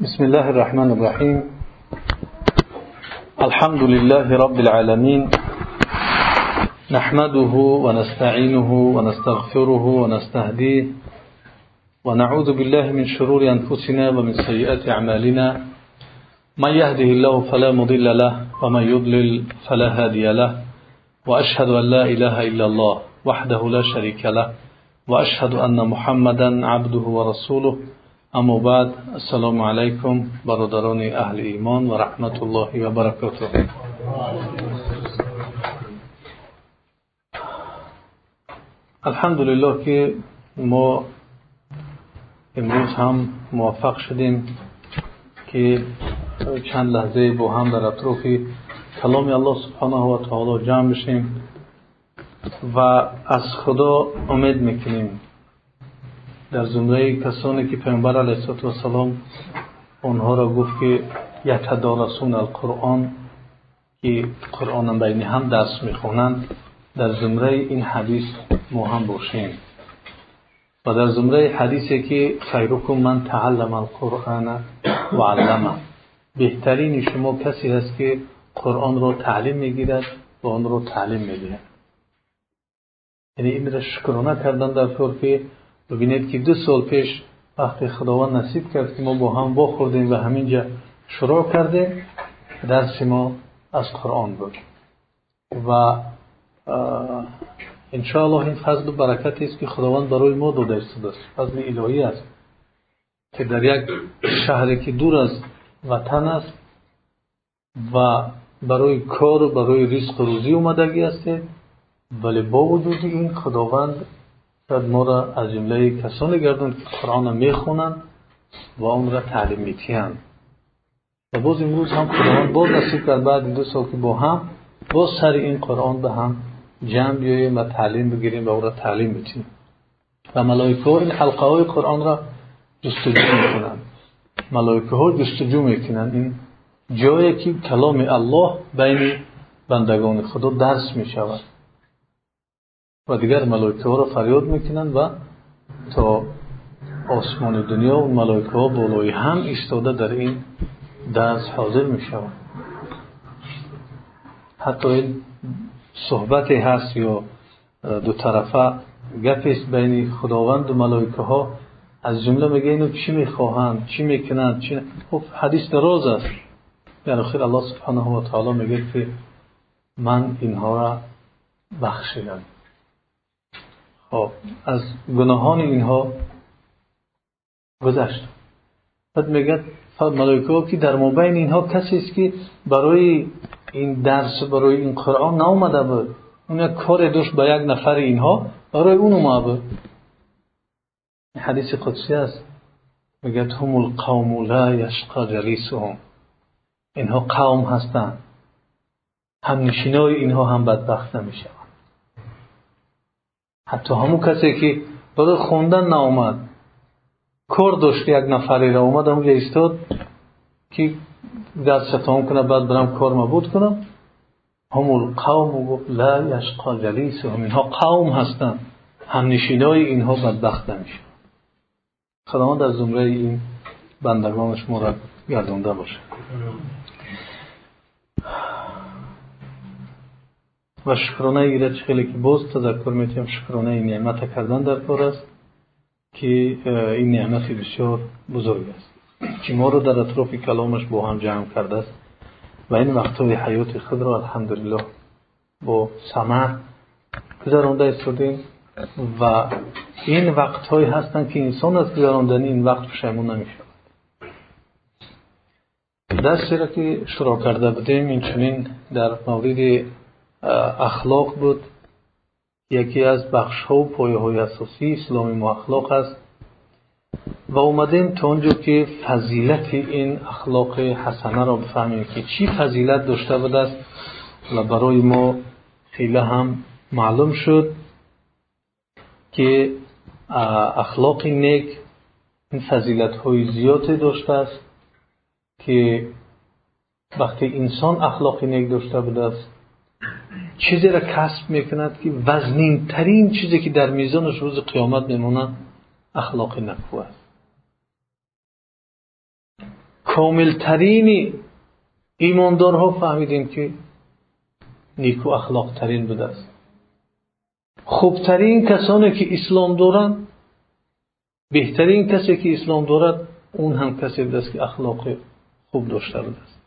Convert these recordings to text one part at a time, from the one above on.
بسم الله الرحمن الرحيم. الحمد لله رب العالمين. نحمده ونستعينه ونستغفره ونستهديه ونعوذ بالله من شرور أنفسنا ومن سيئات أعمالنا. من يهده الله فلا مضل له ومن يضلل فلا هادي له. وأشهد أن لا إله إلا الله وحده لا شريك له. وأشهد أن محمدا عبده ورسوله. اما بعد السلام علیکم برادران اهل ایمان و رحمت الله و برکاته. الحمدلله که ما امروز هم موفق شدیم که چند لحظه با هم در اطراف کلام الله سبحانه و تعالی جمع بشیم و از خدا امید می‌کنیم. در زمره کسانی که پیامبر علیه السلام آنها را گفت که یتدارسون القرآن که قرآن بین هم درس می‌خوانند در زمره این حدیث ما هم باشیم. و در زمره حدیثی که خیرکم من تعلم القرآن و علمه. بهترین شما کسی هست که قرآن را تعلیم می‌گیرد و آن را تعلیم می‌گیرد یعنی این را شکرانه کردن در طور که ببینید که دو سال پیش وقتی خداوند نصیب کرد که ما با هم بخوردیم و همینجا شروع کردیم درس ما از قرآن بود. و انشاءالله این فضل و برکتی است که خداوند برای ما داده است فضل الهی است که در یک شهری که دور از وطن است و برای کار و برای رزق و روزی اومدگی است. ولی با وجود این خداوند شاید ما را از جمله کسانی گردون که قرآن را می‌خونند و اون را تعلیم میتیند و باز امروز هم خداوند باز نصیب کرد بعد دو سال که با هم باز سر این قرآن به هم جمع بیاییم و تعلیم بگیریم و او را تعلیم میتیم و ملائکه این حلقه های قرآن را جستجو می‌کنند. ملائکه ها جستجو می‌کنند. این جایی که کلام الله بین بندگان خدا درس می‌شود. و دیگر ملائکه ها را فریاد می‌کنند و تا آسمان دنیا و ملائکه ها بالای هم ایستاده در این درس حاضر می‌شوند. حتی این صحبتی هست یا دو طرفه گپی است بین خداوند و ملائکه ها از جمله میگه اینو چی می‌خواهند چی می‌کنند چی خب حدیث دراز است. یعنی خیر الله سبحانه و تعالی میگه که من اینها را بخشیدم. خب از گناهان اینها گذشت. بعد میگه ملائکه که در مابین اینها کسی است که برای این درس برای این قرآن ناومده بود. اون یک کار داشت با یک نفر اینها برای اون اومده بود. حدیث قدسی است. میگه هم القوم لا یشقا جلیسهم. اینها قوم هستند. هم نشینای اینها هم بدبخت نمیشه حتی همون کسی که برای خوندن نامد کار داشت یک نفری را اومد اونجا ایستاد که دست شتام کنه بعد برم کار مبود کنم. هم القوم گفت لا یشقا جلیس هم. اینها قوم هستند. هم نشینای اینها بدبخت نمیشه خداوند در زمره این بندگانش ما را گردونده باشه. و شکرانه ایرد خیلی که باز تذکر میتیم شکرانه این نعمت کردن در کار است که این نعمت بسیار بزرگ است. که ما رو در اطراف کلامش با هم جمع کرده است و این وقتهای حیات خود را الحمدلله با سمع گذرانده استودیم و این وقتهایی هستند که انسان از گذراندن این وقت پشیمون نمیشه درسی را که شروع کرده بودیم این چنین در مورد اخلاق بود. یکی از بخش ها و پایه های اساسی اسلامی ما اخلاق است. و اومدیم تا اونجا که فضیلت این اخلاق حسنه را بفهمیم که چی فضیلت داشته بود است و برای ما خیلی هم معلوم شد که اخلاق نیک این فضیلت های زیادی داشته است که وقتی انسان اخلاق نیک داشته بود است چیزی را کسب می‌کند که وزنین ترین چیزی که در میزانش روز قیامت میماند اخلاق نکو است کاملترین ایماندارها فهمیدیم که نیکو اخلاق ترین بوده است. خوبترین کسانی که اسلام دارند بهترین کسی که اسلام دارد اون هم کسی بوده است که اخلاق خوب داشته بوده است.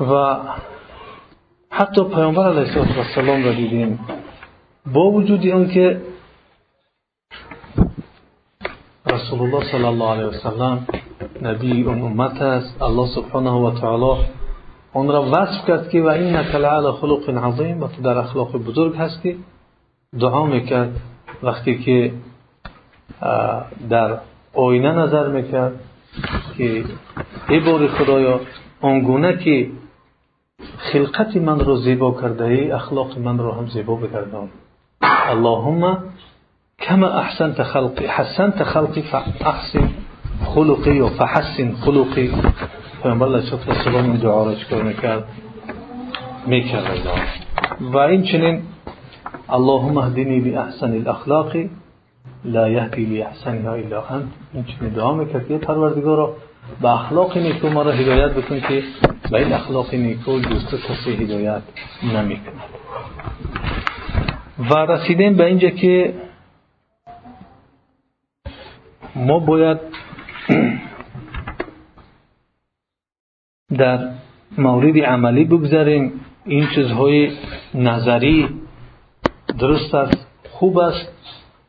و حتی پیامبر علیه السلام را دیدیم. با وجود آنکه رسول الله صلی الله علیه وسلم نبی اون امت است الله سبحانه و تعالی اون را وصف کرد که و این لعلی خلق عظیم و تو در اخلاق بزرگ هستی. دعا می‌کرد. وقتی که در آینه نظر می‌کرد که ای بار خدایا آنگونه که خلقت من رو زیبا کرده ای اخلاق من رو هم زیبا بگردان اللهم کما احسنت خلقی حسنت خلقی فاحسن خلقی و فحسن خلقی. پیامبر علیه السلام این دعا را چکار میکرد. میکرد و این چنین اللهم اهدنی باحسن الاخلاق لا یهدی لاحسنها الا انت. این چنین دعا میکرد. که پروردگارا به اخلاق نیکو ما را هدایت بکن که به این اخلاق نیکو جز کسی هدایت نمی‌کند. و رسیدیم به اینجا که ما باید در مورد عملی بگذاریم. این چیزهای نظری درست است خوب است.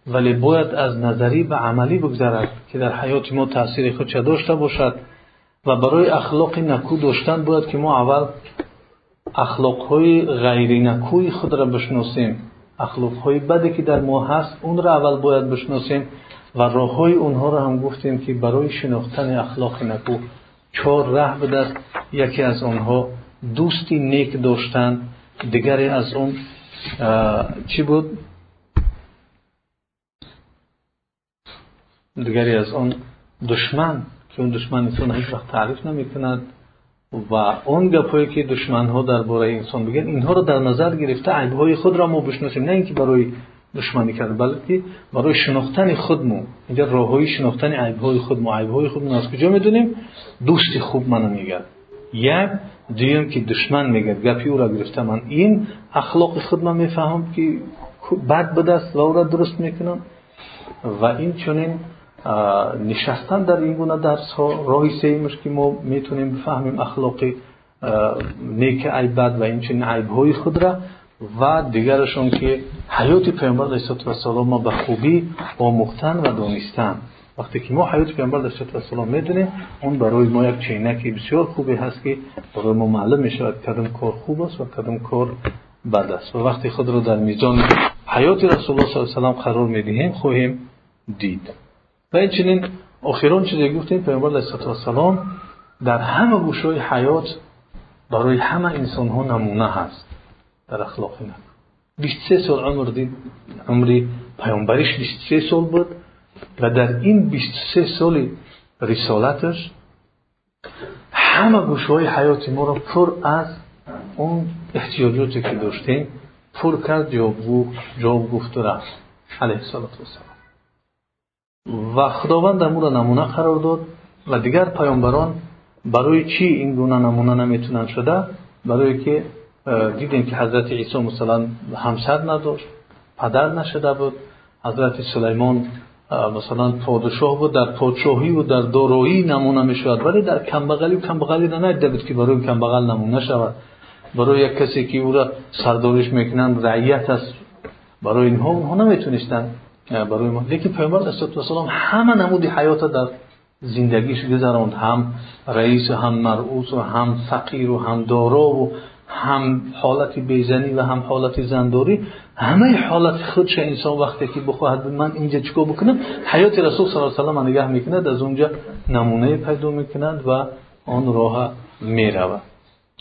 ولی باید از نظری به عملی بگذرد که در حیات ما تاثیر خود چه داشته باشد و برای اخلاق نکو داشتن باید که ما اول اخلاقهای غیر نکوی خود را بشناسیم. اخلاقهای بدی که در ما هست اون را اول باید بشناسیم و راه های اونها را هم گفتیم که برای شناختن اخلاق نکو چهار ره بدست یکی از آنها دوستی نیک داشتن دیگری از اون چی بود؟ دیگری از اون دشمن که اون انسان هیچ وقت تعریف نمی کند و اون گپایی که دشمن ها درباره انسان بگن اینها رو در نظر گرفته عیب های خود را ما بشناسیم نه اینکه برای دشمنی کرد بلکه برای شناختن خودمون اینجا راههای شناختن عیب های خود عیب های خودمون از کجا می‌دونیم؟ دوستی خوب منو میگه. یک دویم که دشمن میگه. گپی او را گرفته من. این اخلاق خود من میفهم که بد بده است و او را درست می‌کنم. و این چنین نشستن در این گونه درس ها راهی سیمش که ما می‌تونیم بفهمیم اخلاق نیک عیب بد و این چنین عیب های خود را. و دیگرشون که حیات پیامبر علیه السلام ما به خوبی آموختن و دانستن. وقتی که ما حیات پیامبر علیه السلام می‌دونیم اون برای ما یک چینکی بسیار خوبی هست که برای ما معلوم میشه کدام کار خوب است و کدام کار بد است. و وقتی خود رو در میزان حیات رسول الله صلی الله علیه و قرار می‌دهیم خواهیم دید. و این چنین آخران چیزی گفتیم پیامبر علیه السلام در همه گوشه حیات برای همه انسان ها نمونه هست. در اخلاق نکو 23 سال عمر دید عمری پیامبریش 23 سال بود و در این 23 سال رسالتش همه گوشه های حیات ما را پر از اون احتیاجاتی که داشتیم پر کرد جواب گفت و رفت. علیه السلام و خداوند امور را نمونه قرار داد و دیگر پیامبران برای چی این گونه نمونه نمی‌تونن شده؟ برای که دیدیم که حضرت عیسی مثلا همسر نداشت پدر نشده بود حضرت سلیمان مثلا پادشاه بود در پادشاهی و در دارایی نمونه می‌شود. ولی در کمبغلی و کمبغلی ندیده بود که برای کمبغل نمونه شود. برای یک کسی که او را سردارش می‌کنند رعیت است. برای اینها اونها نمی‌تونستن برای ما. لیکن پیامبر علیه السلام همه نمودی حیات در زندگیش گذراند. هم رئیس هم مرعوس و هم فقیر و هم دارا و هم حالت بیزنی و هم حالت زنداری. همه حالت خودش انسان وقتی که بخواهد من اینجا چیکار بکنم؟ حیات رسول صلی الله علیه و نگاه می‌کند از اونجا نمونه پیدا می‌کند و آن راه می‌رود.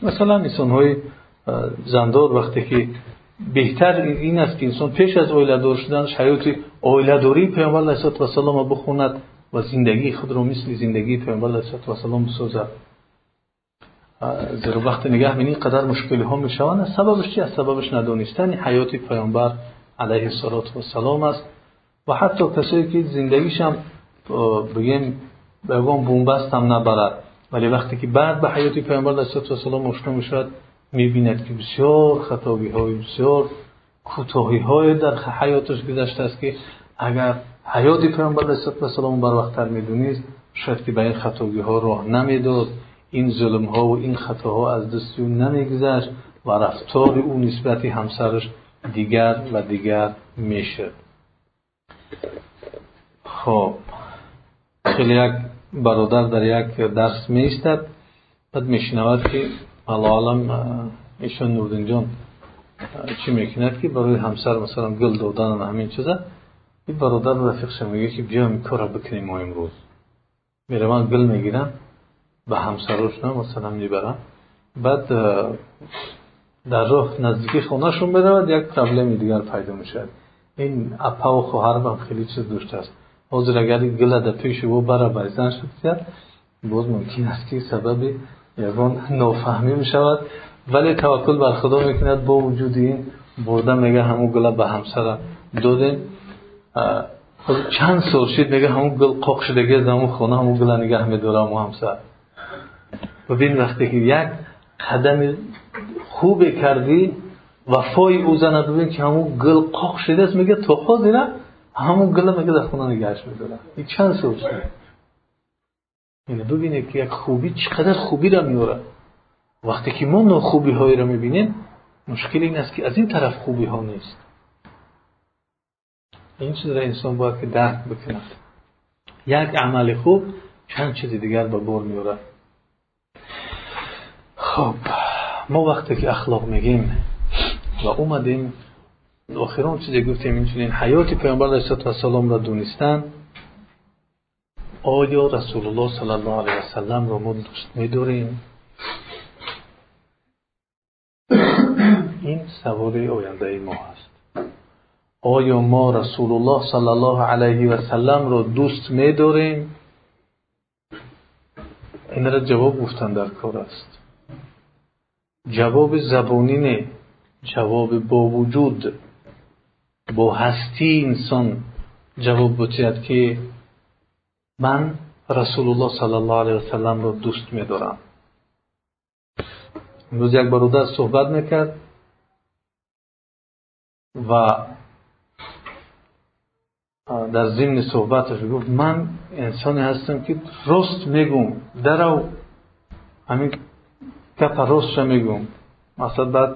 مثلا انسان های زندار وقتی که بهتر این است که انسان پیش از دار شدنش حیات داری پیامبر علیه السلام بخوند و زندگی خود رو مثل زندگی پیامبر علیه السلام بسازد. زیرا وقت نگاه بینی قدر مشکلی ها می‌شوند. سببش چی است؟ سببش ندانستن. حیات پیامبر علیه السلام است. و حتی کسایی که زندگیش هم بگیم بگم بومبست هم نبرد. ولی وقتی که بعد به حیات پیامبر علیه السلام آشنا می‌شود می‌بیند که بسیار خطابی های بسیار کوتاهی های در حیاتش گذشته است که اگر حیات پیامبر علیه السلام بر وقتتر می‌دونید شاید که به این خطاگی ها راه نمی‌داد. این ظلم ها و این خطاها از دست او نمیگذشت و رفتار او نسبت همسرش دیگر و دیگر می‌شد. خب خیلی یک برادر در یک درس میستد بعد میشنود که العالم ایشان نوردین جان چی می‌کند که برای همسر مثلا گل دادن و همین چیزا این برادر رفیقش میگه که بیا این کار بکنیم ما امروز می‌روم گل می‌گیرم به همسروش نه مثلا می‌برم بعد در راه نزدیکی خونهشون برود یک پرابلم دیگر پیدا میشه این اپا و خواهر خیلی چیز دوست است حاضر اگر گل در پیش او برا بایزن شد باز ممکن است که سبب یکان نافهمی می شود ولی توکل بر خدا می‌کند با وجود این برده میگه همون گل به همسر دادیم. چند سال شد میگه همون گل قاق شدگی از همون خونه همون گل نگه میداره همون همسر. ببین وقتی که یک قدم خوب کردی وفای او زنه ببین که همون گل قاق شده است میگه تو حاضره همون گل میگه در خونه نگهش میداره این چند سال شد؟ یعنی ببینه که یک خوبی چقدر خوبی را میوره وقتی که ما ناخوبی هایی را می‌بینیم مشکل این است که از این طرف خوبی ها نیست. این چیز را انسان باید که درک بکند. یک عمل خوب چند چیز دیگر به بار میوره خب ما وقتی که اخلاق میگیم و اومدیم آخران چیزی گفتیم این حیات پیامبر علیه السلام را دونستن آیا رسول الله صلی الله علیه وسلم را ما دوست میداریم این سوال آینده ما هست. آیا ما رسول الله صلی الله علیه و سلم را دوست میداریم؟ این را جواب گفتن در کار است. جواب زبانی نه جواب با وجود با هستی انسان جواب بتید که من رسول الله صلی الله علیه وسلم را دوست میدارم. امروز یک برادر صحبت می‌کرد و در ضمن صحبتش گفت من انسانی هستم که راست میگم درو همین گپ راست میگم مثلا بعد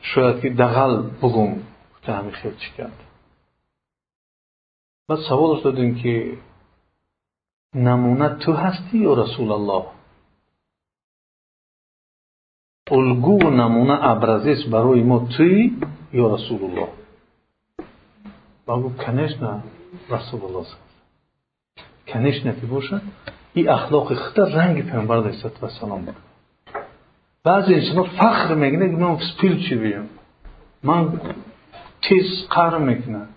شاید که دغل بگم گفته همین خیلی چی کرد. بعد سوالش دادیم که نمونه تو هستی یا رسول الله؟ الگو و نمونه ابرزیست برای ما توی یا رسول الله؟ بگو کنشنا رسول الله کنشنا که باشه. این اخلاق خدا رنگ پیامبر علیه و سلام بود بعضی انسان فخر می‌کنه که من سپیل چی بیم؟ من تیز قهر می‌کنه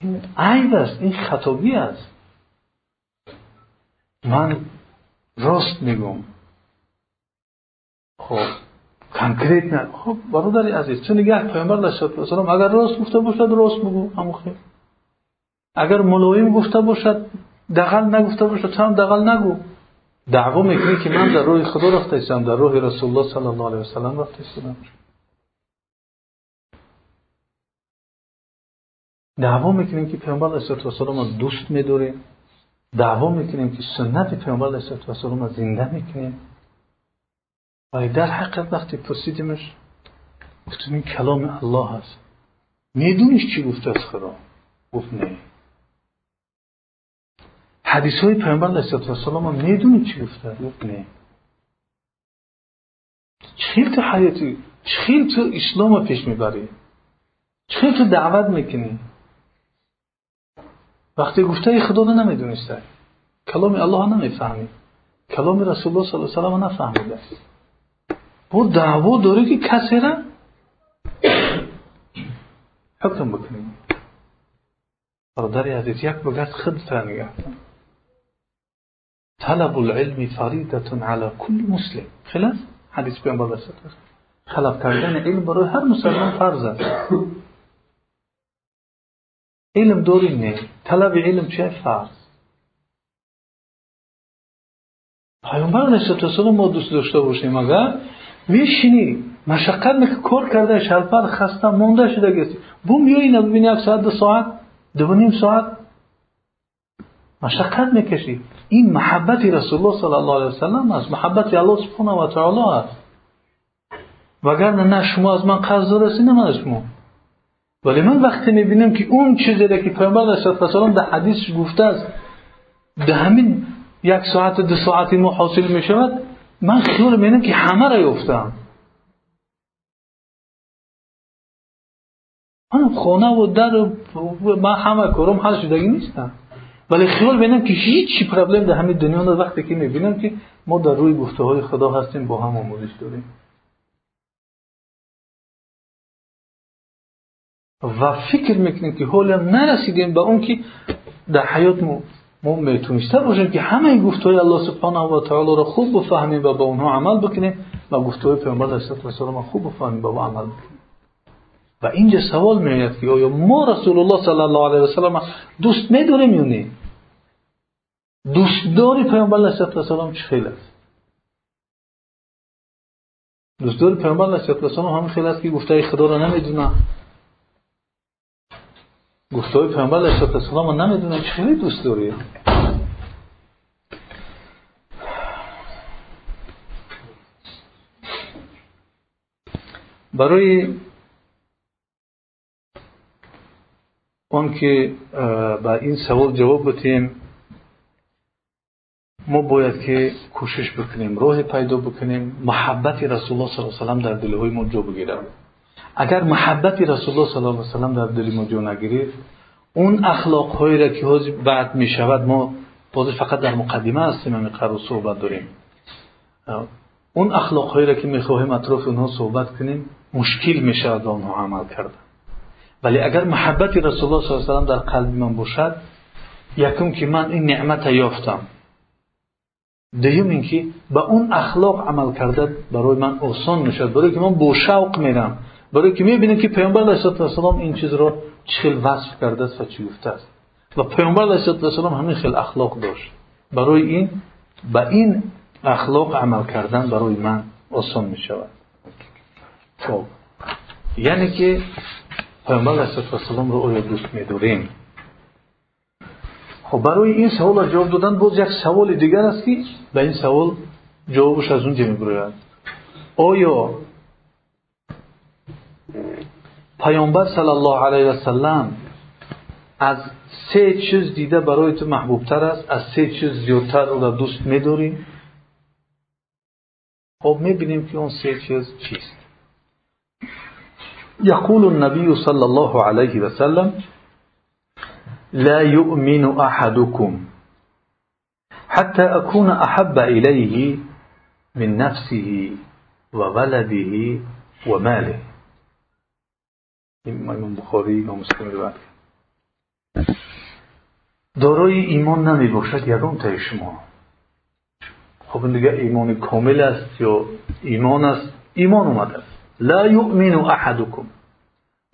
این عیب است این خطابی است. من راست میگم. خب کنکریت نه. خب برادر عزیز چه نگه پیامبر علیه السلام اگر راست گفته باشد راست بگو همون خیر. اگر ملایم گفته باشد دغل نگفته باشد هم دغل نگو. دعوا می‌کنی که من در روح خدا رفته ایستم در روح رسول الله صلی الله علیه وسلم رفته ایستم دعوا می‌کنیم که پیامبر علیه السلام دوست میداریم دعوا می‌کنیم که سنت پیامبر علیه السلام را زنده می‌کنیم. و در حقیقت وقتی پرسیدیمش گفتیم این کلام الله هست. میدونیش چی گفته از خدا؟ گفت نه. حدیث های پیامبر علیه السلام می‌دونی چی گفته؟ گفت نه. چخیل تو حیاتی چخیل تو اسلام پیش می‌بری. چخیل تو دعوت می‌کنی. وقتی گفته خدا رو نمی‌دونسته. کلام الله نمی‌فهمی کلام رسول الله صلی الله علیه و نفهمیده. با دعوا داره که کسی را حکم بکنیم برادر عزیز یک بگرد خود نگه طلب العلم فریدة على كل مسلم. خلاص؟ حدیث پیامبر رسول خلق کردن علم برای هر مسلمان فرض است. علم داری نه. طلب علم چه فرض؟ پیامبر علیه ما دوست داشته باشیم اگر؟ میشینی. مشقت می‌کنی کار کرده شلپر خسته مونده شده گستی بو میایی ببینی یک ساعت دو ساعت دو نیم ساعت. مشقت می‌کشی. این محبت رسول الله صلی الله علیه وسلم است. محبت الله سبحانه و تعالی است. وگرنه نه شما از من قرض دارستی نه من از شما. ولی من وقتی می‌بینم که اون چیزی که پیامبر علیه السلام در حدیث گفته است در همین یک ساعت دو ساعتی ما حاصل می‌شود من خیال می‌بینم که همه را یافتم. من خانه و در و من همه کارم حل شدگی نیستم. ولی خیال بینم که هیچ پرابلم در همین دنیا وقتی که می‌بینم که ما در روی گفته های خدا هستیم با هم آموزش داریم. و فکر می‌کنیم که حالا نرسیدیم به اون که در حیات ما می‌تونسته باشیم که همه این گفته های الله سبحانه و تعالی را خوب بفهمیم و با اونها عمل بکنیم و گفته های پیامبر علیه السلام خوب بفهمیم و با عمل بکنیم. و اینجا سوال میاد که آیا ما رسول الله صلی الله علیه و سلم دوست میداریم یا نه؟ دوستداری پیامبر علیه السلام چه است؟ دوستداری پیامبر علیه السلام همین خیلی است که گفته خدا را نمی‌دونه. گفته های پیامبر علیه السلام نمی‌دونه چه خیلی دوست داری. برای اون که با این سوال جواب بتیم ما باید که کوشش بکنیم راه پیدا بکنیم محبت رسول الله صلی الله علیه و در دلهای ما جا بگیره اگر محبت رسول الله صلی الله علیه و در دل ما جا نگیرید اون اخلاق هایی را که بعد می شود ما باز فقط در مقدمه هستیم همین قرار صحبت داریم. اون اخلاق هایی را که می خواهیم اطراف اونها صحبت کنیم مشکل می شود آنها عمل کردن ولی اگر محبت رسول الله صلی الله علیه و در قلب من باشد یکم که من این نعمت یافتم. دوم اینکه به اون اخلاق عمل کرده برای من آسان می‌شد برای که من با شوق میرم. برای که می‌بینم که پیامبر علیه السلام این چیز را چه وصف کرده است و چی گفته است و پیامبر علیه السلام همین خیلی اخلاق داشت برای این به این اخلاق عمل کردن برای من آسان می‌شود خب یعنی که پیامبر علیه السلام رو آیا دوست میداریم خب برای این سوال جواب دادن باز یک سوال دیگر است که به این سوال جوابش از اونجا میبراید آیا پیامبر صلی الله علیه و سلم از سه چیز دیده برای تو محبوب تر است از سه چیز زیادتر او را دوست میداری خب می‌بینیم که اون سه چیز چیست يقول النبي صلى الله عليه وسلم لا يؤمن أحدكم حتى أكون أحب إليه من نفسه وولده وماله امام بخاری و مسلم روایت دارای ایمان نمی باشد یگان تای شما. خب دیگه ایمان کامل است یا ایمان است؟ ایمان اومده است. لا یؤمن احدکم.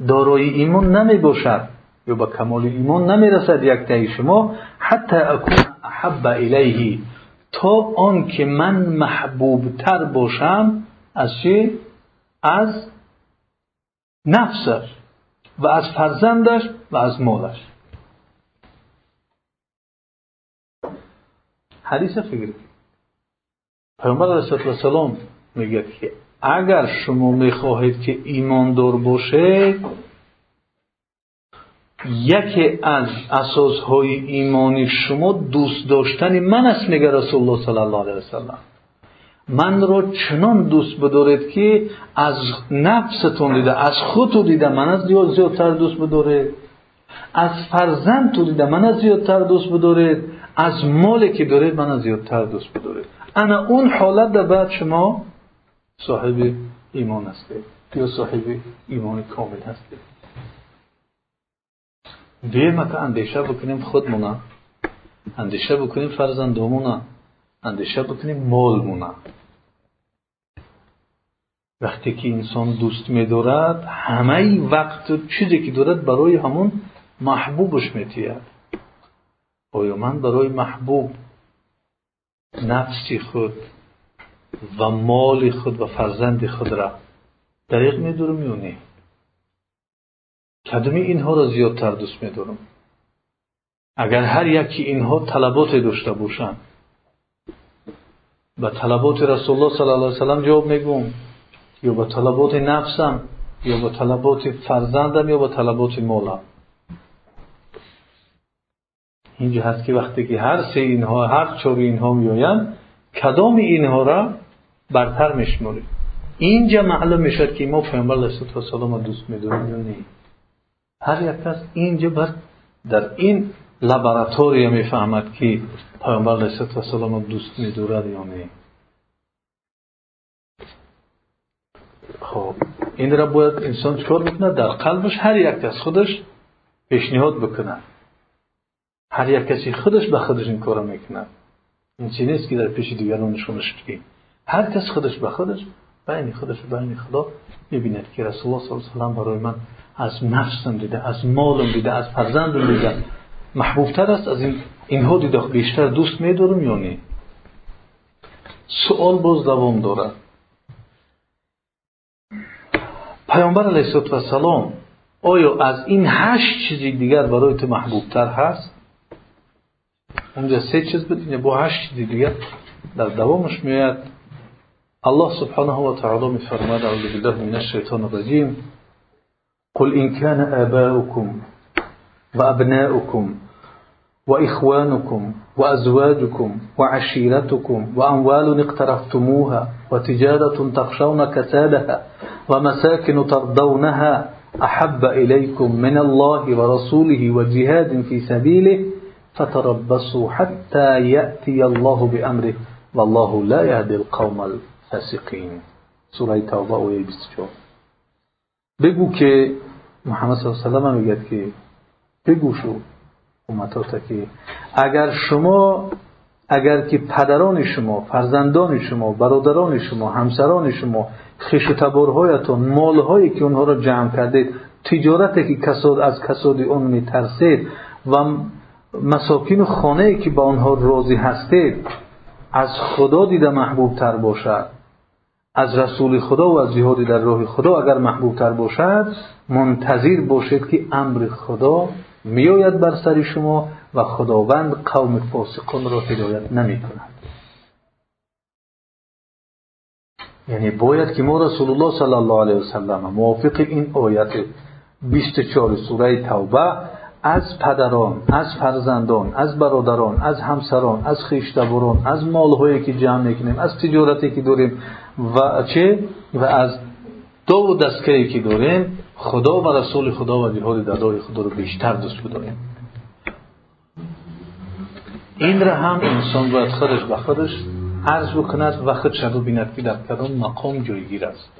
دارای ایمان نمی باشد یا به کمال ایمان نمی رسد یک تای شما. حتی اکون احب الیه. تا آن که من محبوب تر باشم از چی؟ از نفسش و از فرزندش و از مالش حدیث فکر. پیامبر علیه السلام میگه که اگر شما می‌خواهید که ایماندار باشه یکی از اساسهای ایمانی شما دوست داشتن من است میگه رسول الله صلی الله علیه وسلم من را چنان دوست بدارید که از نفستون دیده از خودتون دیده من از زیادتر دوست بدارید. از فرزند تو دیده من از زیادتر دوست بدارید. از مالی که دارید من از زیادتر دوست بدارید. انا اون حالت در بعد شما صاحب ایمان هستید یا صاحب ایمان کامل هستید. بیایم که اندیشه بکنیم خودمونه اندیشه بکنیم فرزندامونه اندیشه بکنیم مالمونه وقتی که انسان دوست میدارد همه وقت چیزی که دارد برای همون محبوبش میتید آیا من برای محبوب نفس خود و مال خود و فرزند خود را دریغ میدارم یا نه؟ کدومی اینها را زیادتر دوست میدارم؟ اگر هر یکی اینها طلبات داشته باشند به طلبات رسول الله صلی الله علیه وسلم جواب میگم یا به طلبات نفسم یا به طلبات فرزندم یا به طلبات مالم اینجا هست که وقتی که هر سه اینها هر چهار اینها میآیند کدام اینها را برتر میشماریم؟ اینجا معلوم می‌شد که ما پیامبر علیه السلام دوست میداریم یا نه. هر یک کس اینجا بر در این لابراتوری می‌فهمد که پیامبر علیه السلام دوست میدارد یا نه خب این را باید انسان چکار بکنه در قلبش هر یک از خودش پیشنهاد بکنه هر یک کسی خودش به خودش این کار می‌کنه این چی نیست که در پیش دیگران نشونش بدیم هر کس خودش به خودش بین خودش و بین خدا می‌بیند که رسول الله صلی الله علیه و برای من از نفسم دیده از مالم دیده از فرزندم دیده محبوبتر است از این اینها دیده بیشتر دوست میدارم یا نه؟ سوال باز دوام دارد. پیامبر علیه السلام آیا از این هشت چیزی دیگر برای تو محبوبتر هست؟ اونجا سه چیز بود با هشت چیزی دیگر در دوامش میاد الله سبحانه و تعالی میفرماد اعوذ بالله من الشیطان الرجیم. قل إن كان آباؤكم وأبناؤكم وإخوانكم وأزواجكم وعشيرتكم وأموال اقترفتموها وتجارة تخشون كسادها ومساكن ترضونها أحب إليكم من الله ورسوله وجهاد في سبيله فتربصوا حتى يأتي الله بأمره والله لا يهدي القوم الفاسقين. سورة توبة آیه 24 بگو که محمد صلی الله علیه و سلم میگه که بگو شو امتات که اگر شما اگر که پدران شما فرزندان شما برادران شما همسران شما خیش و تبارهایتان مالهایی که اونها را جمع کردید تجارتی که کساد از کساد اون میترسید و مساکین خانه که با آنها راضی هستید از خدا دیده محبوب تر باشد. از رسول خدا و از جهادی در راه خدا اگر محبوب تر باشد منتظر باشید که امر خدا میآید بر سر شما و خداوند قوم فاسقان را هدایت نمی کند یعنی باید که ما رسول الله صلی الله علیه وسلم موافق این آیت 24 سوره توبه از پدران از فرزندان از برادران از همسران از خویشتبران از مالهایی که جمع می‌کنیم از تجارتی که داریم و چه؟ و از دو و دستگاهی که داریم خدا و رسول خدا و جهاد راه خدا رو بیشتر دوست بداریم این را هم انسان باید خودش به خودش عرض بکند و خودش رو بیند که در کدام مقام جایگیر است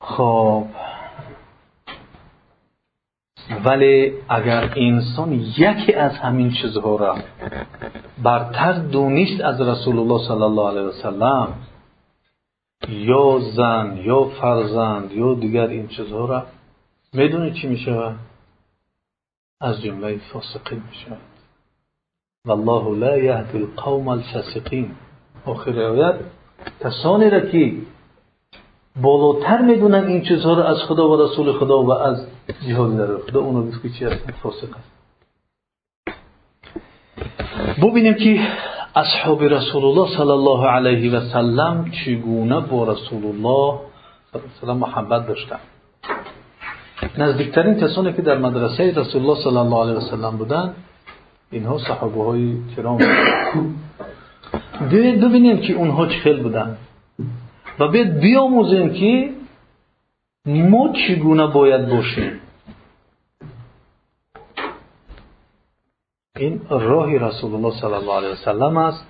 خب ولی اگر انسان یکی از همین چیزها را برتر دونیست از رسول الله صلی الله علیه وسلم یا زن یا فرزند یا دیگر این چیزها را می‌دونی چی میشه از جمله فاسقین میشه. والله لا یهدی القوم الفاسقین. آخر آیت کسانی را که بالاتر می‌دونن این چیزها رو از خدا و رسول خدا و از جهاد در خدا اونو که چی هست فاسق است ببینیم که اصحاب رسول الله صلی الله علیه و سلم چگونه با رسول الله صلی الله محبت داشتن؟ نزدیکترین کسانی که در مدرسه رسول الله صلی الله علیه و سلم بودن اینها صحابه های کرام ببینیم که اونها چه خیل بودن. و بیاید بیاموزیم که ما چگونه باید باشیم. این راه رسول الله صلی الله علیه وسلم است.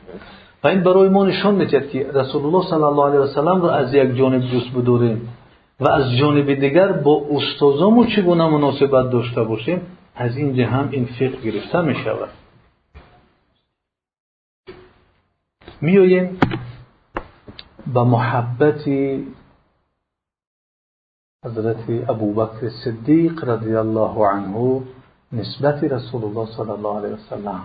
و این برای ما نشان می‌دهد که رسول الله صلی الله علیه وسلم را از یک جانب دوست بداریم و از جانب دیگر با استادامون چگونه مناسبت داشته باشیم از اینجا هم این فقه گرفته می شود میاییم به محبت حضرت ابوبکر صدیق رضی الله عنه نسبت رسول الله صلی الله علیه وسلم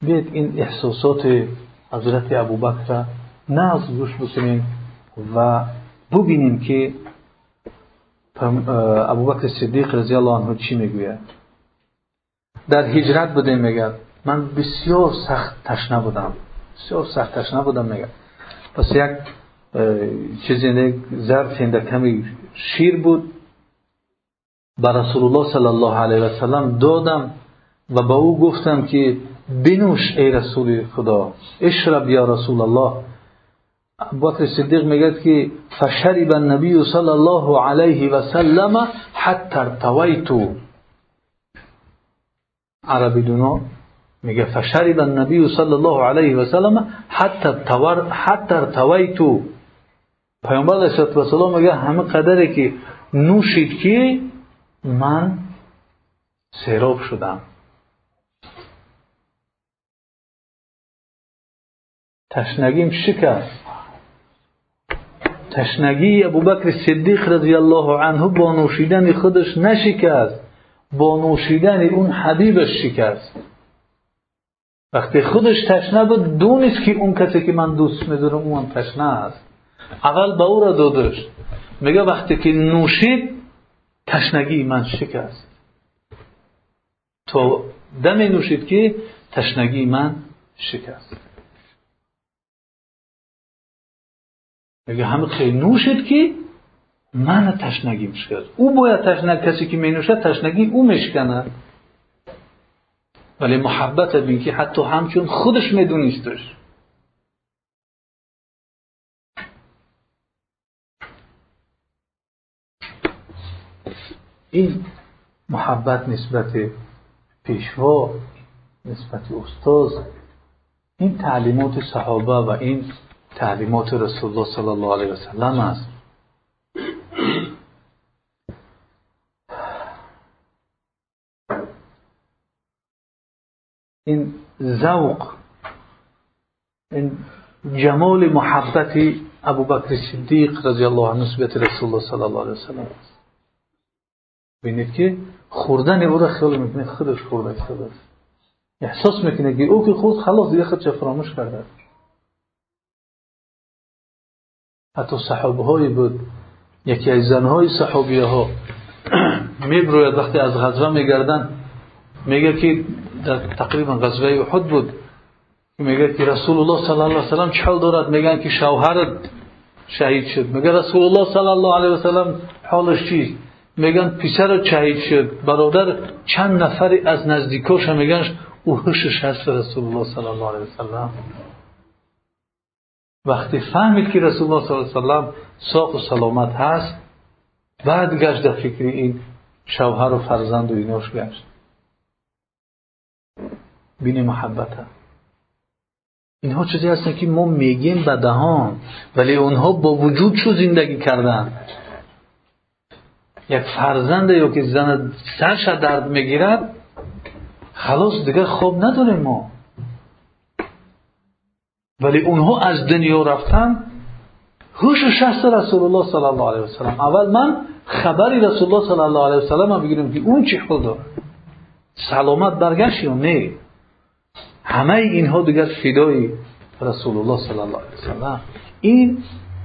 بیاید این احساسات حضرت ابوبکر ناز گوش بکنیم و ببینیم که ابوبکر صدیق رضی الله عنه چی می‌گوید. در هجرت بوده میگه. من بسیار سخت تشنه بودم. بسیار سخت تشنه بودم میگه. پس یک چیزی ظرف کمی شیر بود. به رسول الله صلی الله علیه و دادم و به او گفتم که بنوش ای رسول خدا اشرب یا رسول الله بکر صدیق میگه که فشرب النبی صلی الله علیه و سلم حتی ارتویتو عربی دونا میگه فشرب النبی صلی الله علیه و سلم حتی تور حتی ارتویتو پیامبر علیه و سلام میگه همه قدری که نوشید که من سیراب شدم. تشنگیم شکست تشنگی ابوبکر صدیق رضی الله عنه با نوشیدن خودش نشکست. با نوشیدن اون حبیبش شکست. وقتی خودش تشنه بود دونست که اون کسی که من دوست میدارم اون تشنه است. اول به او را دادش. میگه وقتی که نوشید تشنگی من شکست. تو دم نوشید که تشنگی من شکست. میگه همه خیلی نوشید که من تشنگی میشکست او باید تشنگ کسی که می نوشد تشنگی او میشکند ولی محبت بین که حتی همچون خودش میدونیستش این محبت نسبت پیشوا نسبت استاد این تعلیمات صحابه و این تعلیمات رسول الله صلی الله علیه و سلم است. این ذوق این جمال محبت ابوبکر صدیق رضی الله عنه نسبت رسول الله صلی الله علیه و سلم است. ببینید که خوردن او را خیال می‌کنه خودش خورده است احساس می‌کنه که او که خود خلاص دیگه خودش فراموش کرده. حتی صحابه های بود. یکی از زنهای صحابیه ها میبروید وقتی از غزوه میگردن میگه که در تقریبا غزوه احد بود. میگه که رسول الله صلی الله علیه و سلم چه دارد؟ میگن که شوهرت شهید شد. میگه رسول الله صلی الله علیه و سلم حالش چی؟ میگن پسر شهید شد. برادر چند نفری از نزدیکاش میگن او هوشش هست رسول الله صلی الله علیه و سلم. وقتی فهمید که رسول الله صلی الله علیه و سلم ساق و سلامت هست بعد گشت در فکر این شوهر و فرزند و ایناش گشت. بین محبت ها. اینها چیزی هستن که ما میگیم به دهان ولی اونها با وجود چو زندگی کردن. یک فرزند یا که زن سرش درد می‌گیرد خلاص دیگه خوب نداریم ما. ولی اونها از دنیا رفتن هوش و شخص رسول الله صلی الله علیه و سلم. اول من خبری رسول الله صلی الله علیه و سلم بگیرم که اون چی داره سلامت برگشت یا نه؟ همه اینها دیگر فدای رسول الله صلی الله علیه و سلم. این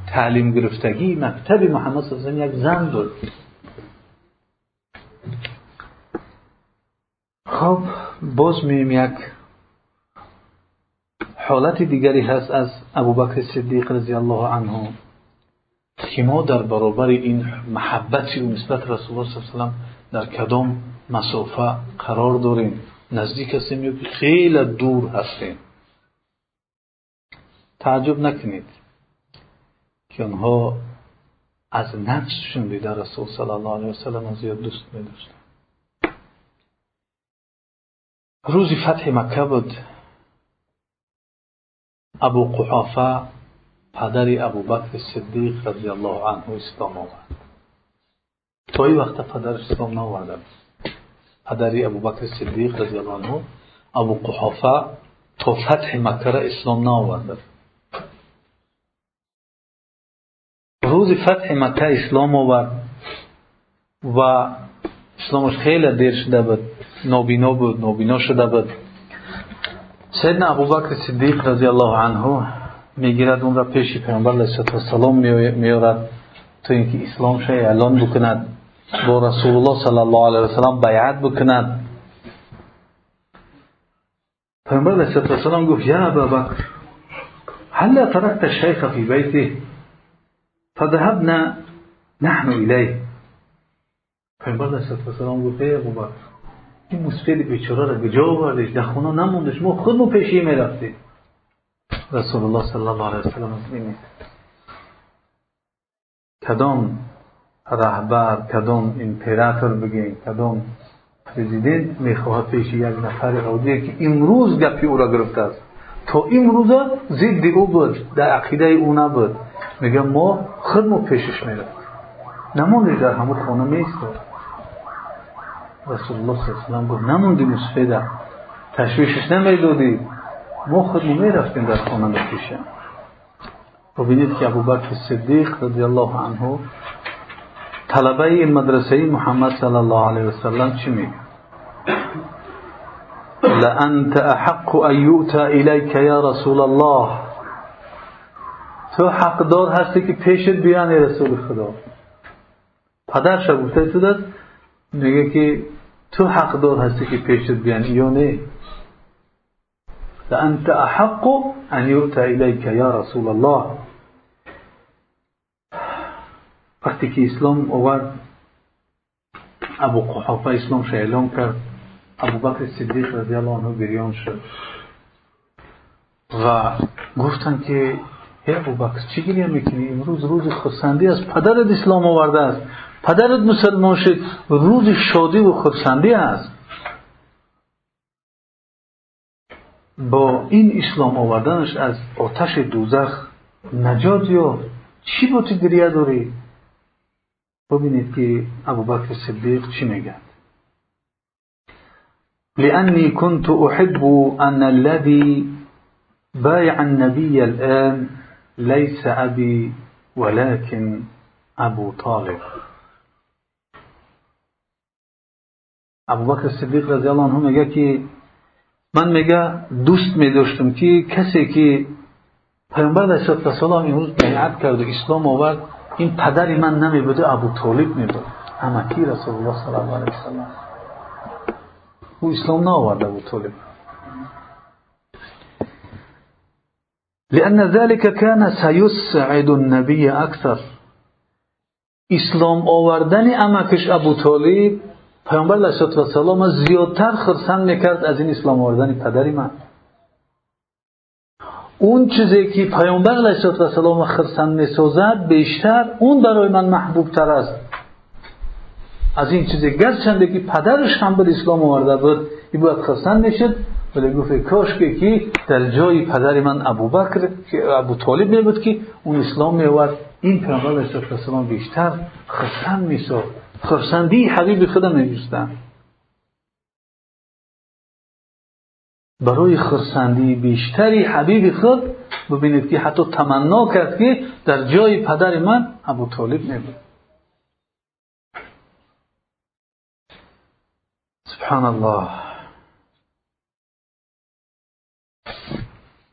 تعلیم گرفتگی مکتب محمد صلی الله علیه و یک زن بود. خب باز میم یک حالت دیگری هست از ابوبکر صدیق رضی الله عنه که ما در برابر این محبتی و نسبت رسول الله صلی الله علیه و در کدام مسافه قرار داریم. نزدیک هستیم یا خیلی دور هستیم. تعجب نکنید که آنها از نفسشون دیده رسول صلی الله علیه و سلم زیاد دوست می داشتن روزی فتح مکه بود. ابو قحافه پدر ابو بکر صدیق رضی الله عنه اسلام آورد. تا این وقت پدرش اسلام نآورده پدری ابو بکر صدیق رضی الله عنه ابو قحافه تا فتح مکه را اسلام نآورده روز فتح مکه اسلام آورد و اسلامش خیلی دیر شده بود نابینا بود نابینا شده بود سیدنا ابوبکر صدیق رضی الله عنه می‌گیرد اون را پیش پیامبر علیه السلام میارد تو اینکه اسلام شای اعلان بکند با رسول الله صلی الله علیه وسلم بیعت بکند پیامبر علیه السلام گفت یا ابوبکر هل تركت الشيخ في بيته فذهبنا نحن الیه پیامبر علیه السلام گفت ای این مسفید بیچاره را کجا آوردش در خونه نموندش ما خودمون پیشی می‌رفتیم رسول الله صلی الله علیه وسلم ببینید کدام رهبر کدام امپراتور بگیم کدام پرزیدنت می‌خواهد پیش یک نفر عادی که امروز گپی او را گرفته است. تا امروز ضد او بود در عقیده او نبود. میگه ما خودمون پیشش می‌رفت نماندش در همون خانه میستاد رسول الله صلی الله علیه و گفت نموندی مسفیده تشویشش نمی‌دادی ما خود می‌رفتیم در خانه پیشه. ببینید که ابوبکر صدیق رضی الله عنه طلبه این مدرسه محمد صلی الله علیه و سلم چی میگه؟ لانت احق ان یؤتى الیک یا رسول الله. تو حقدار هستی که پیشت بیانی رسول خدا. پدرش گفته دست میگه که تو حقدار هستی که پیشت بیان یا نه؟ لانت احق ان یؤتى الیک یا رسول الله. وقتی که اسلام آورد ابو قحافه اسلام اعلام کرد. ابو بکر صدیق رضی الله عنه گریان شد. و گفتن که ای ابو بکر چی گریه می‌کنی؟ امروز روز خرسندی است پدرت اسلام آورده است. پدرت مسلمان شد روز شادی و خرسندی است. با این اسلام آوردنش از آتش دوزخ نجات یا چی با تو گریه داری؟ ببینید که ابوبکر صدیق چی میگه؟ لأني كنت أحب أن الذي بايع النبي الآن ليس أبي ولكن أبو طالب. ابوبکر صدیق رضی الله عنه میگه که من میگه دوست میداشتم که کسی که پیامبر علیه السلام امروز بیعت کرد و اسلام آورد این پدری من نمی بوده ابو طالب بود امکی رسول الله صلی الله علیه وسلم او اسلام نآورد ابو طالب لأن ذلك كان سيسعد النبي أكثر اسلام آوردن امکش ابو طالب پیامبر علیه السلام زیادتر خرسند می‌کرد از این اسلام آوردن پدری من. اون چیزی که پیامبر علیه السلام خرسند می‌سازد بیشتر اون برای من محبوب تر است. از این چیزی گرچنده که پدرش هم به اسلام آورده بود این باید خرسند می‌شد. ولی گفت کاش که کی در جای پدر من ابو بکر که ابو طالب می بود که اون اسلام میورد این پیامبر علیه السلام بیشتر خرسند میساخت. خرسندی حبیب خدا میگوستند برای خرسندی بیشتری حبیب خود ببینید که حتی تمنا کرد که در جای پدر من ابو طالب نبود. سبحان الله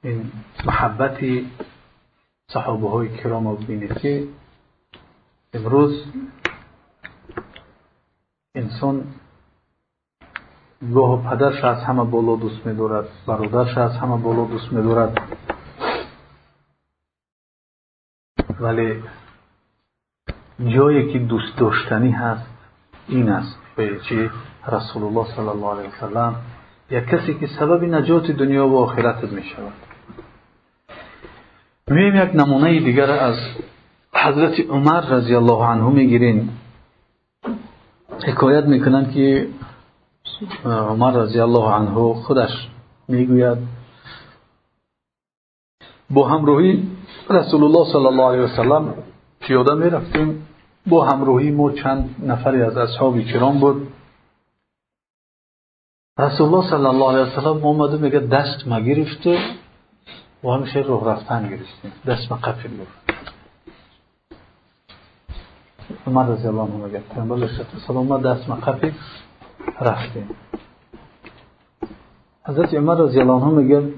این محبتی صحابه های کرام ببینید که امروز انسان گاه پدرش از همه بالا دوست میدارد برادرش از همه بالا دوست میدارد. ولی جایی که دوست داشتنی هست این است. چی؟ رسول الله صلی الله علیه وسلم یک کسی که سبب نجات دنیا و آخرت می شود مییم یک نمونه دیگر از حضرت عمر رضی الله عنه می‌گیرین. حکایت می‌کنند که عمر رضی الله عنه خودش می‌گوید با همراهی رسول الله صلی الله علیه وسلم پیاده می‌رفتیم. با همراهی ما چند نفری از اصحاب کرام بود. رسول الله صلی الله علیه وسلم اومده میگه دست ما گرفت و همیشه راه رفتن گرفتیم. دست ما قفل گفت عمر رضی الله عنه میگه پیامبر علیه السلام ما دست ما قفل رفتیم. حضرت عمر رضی الله عنه میگه